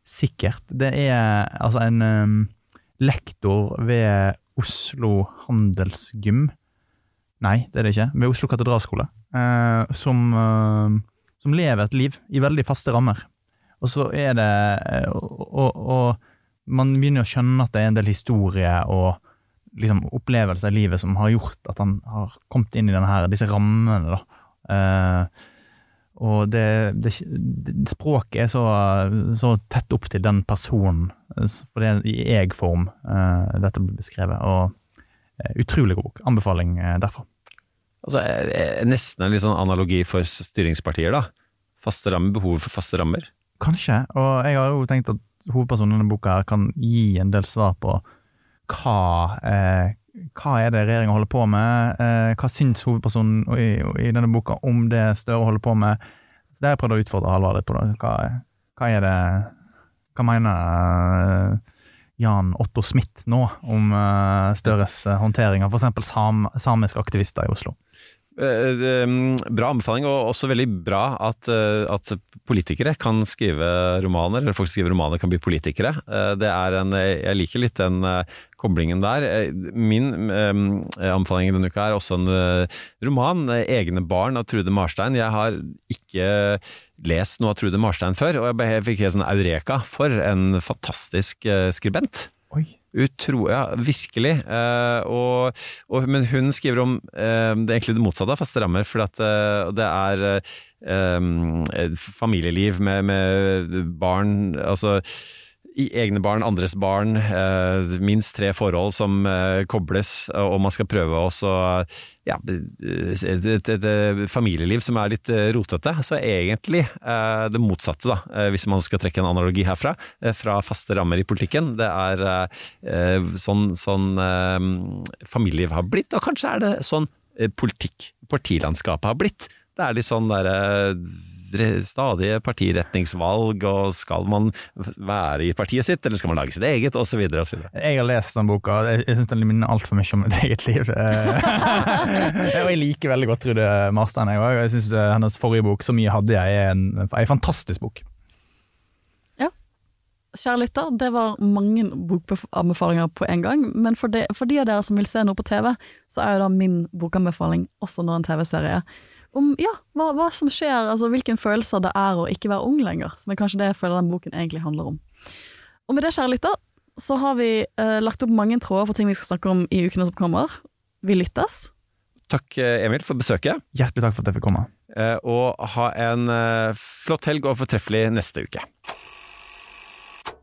stilsikkert. Det er altså en um, lektor ved Oslo Handelsgym Nei, det er det ikke. Ved Oslo katedralskole. Uh, som, uh, som lever et liv i veldig faste rammer. Og så er det eh, og, og, og man begynner å skjønne at det er en del historie og liksom opplevelser i livet som har gjort at han har kommet inn i denne disse rammene. da. Eh, og det, det, språket er så, så tett opp til den personen, eh, for det er i jeg-form uh, dette blir beskrevet. og uh, Utrolig god bok. Anbefaling uh, derfra.
Altså, eh, eh, nesten en litt sånn analogi for styringspartier, da. Faste rammer, behovet for faste rammer.
Kanskje, og jeg har jo tenkt at hovedpersonen i denne boka kan gi en del svar på hva, eh, hva er det regjeringa holder på med, eh, hva syns hovedpersonen i, i, denne boka om det Støre holder på med. Så det har jeg å utfordre Halvard litt på. det. Hva, hva er det Hva mener eh, Jan Otto Smith nå om eh, Støres håndtering av f.eks. Sam, samiske aktivister i Oslo?
Eh, eh, Bra anbefaling, og også veldig bra at, eh, at politikere kan skrive romaner, eller folk som skriver romaner kan bli politikere. Det er en, jeg liker litt den koblingen der. Min eh, anbefaling denne uka er også en roman, 'Egne barn' av Trude Marstein. Jeg har ikke lest noe av Trude Marstein før, og jeg fikk helt sånn eureka for en fantastisk skribent.
Oi.
Utro, ja, virkelig. Eh, og, og, men hun skriver om eh, det egentlig det motsatte av faste rammer, for at eh, det er eh, familieliv med, med barn, altså i egne barn, andres barn, eh, minst tre forhold som eh, kobles, og man skal prøve også ja, et, et, et, familieliv som er litt eh, rotete. Så egentlig eh, det motsatte, da, eh, hvis man skal trekke en analogi herfra, eh, fra faste rammer i politikken. Det er eh, sånn, sånn eh, familieliv har blitt, og kanskje er det sånn eh, politikk, partilandskapet har blitt. Det er litt sånn derre stadige partiretningsvalg, og skal man være i partiet sitt, eller skal man lage sitt eget, osv.
Jeg har lest den boka, jeg, jeg syns den minner altfor mye om mitt [laughs] eget liv. Eh, [laughs] og jeg liker veldig godt Trude Marstein. Jeg, òg. jeg syns hennes forrige bok, 'Så mye hadde jeg', er en, er en fantastisk bok.
Kjære lytter, det var mange bokanbefalinger på en gang, men for, de, for de av dere som vil se noe på TV, så er jo da min bokanbefaling også nå en TV-serie om ja, hva, hva, som skjer, altså hvilken følelser det er å ikke være ung lenger, som er kanskje det jeg føler den boken egentlig handler om. Og med det, kjære lytter, så har vi eh, lagt opp mange tråder for ting vi skal snakke om i ukene som kommer. Vi lyttes.
Takk, Emil, for besøket.
Hjertelig takk for at jeg fikk komme.
Eh, og ha en eh, flott helg og fortreffelig neste uke.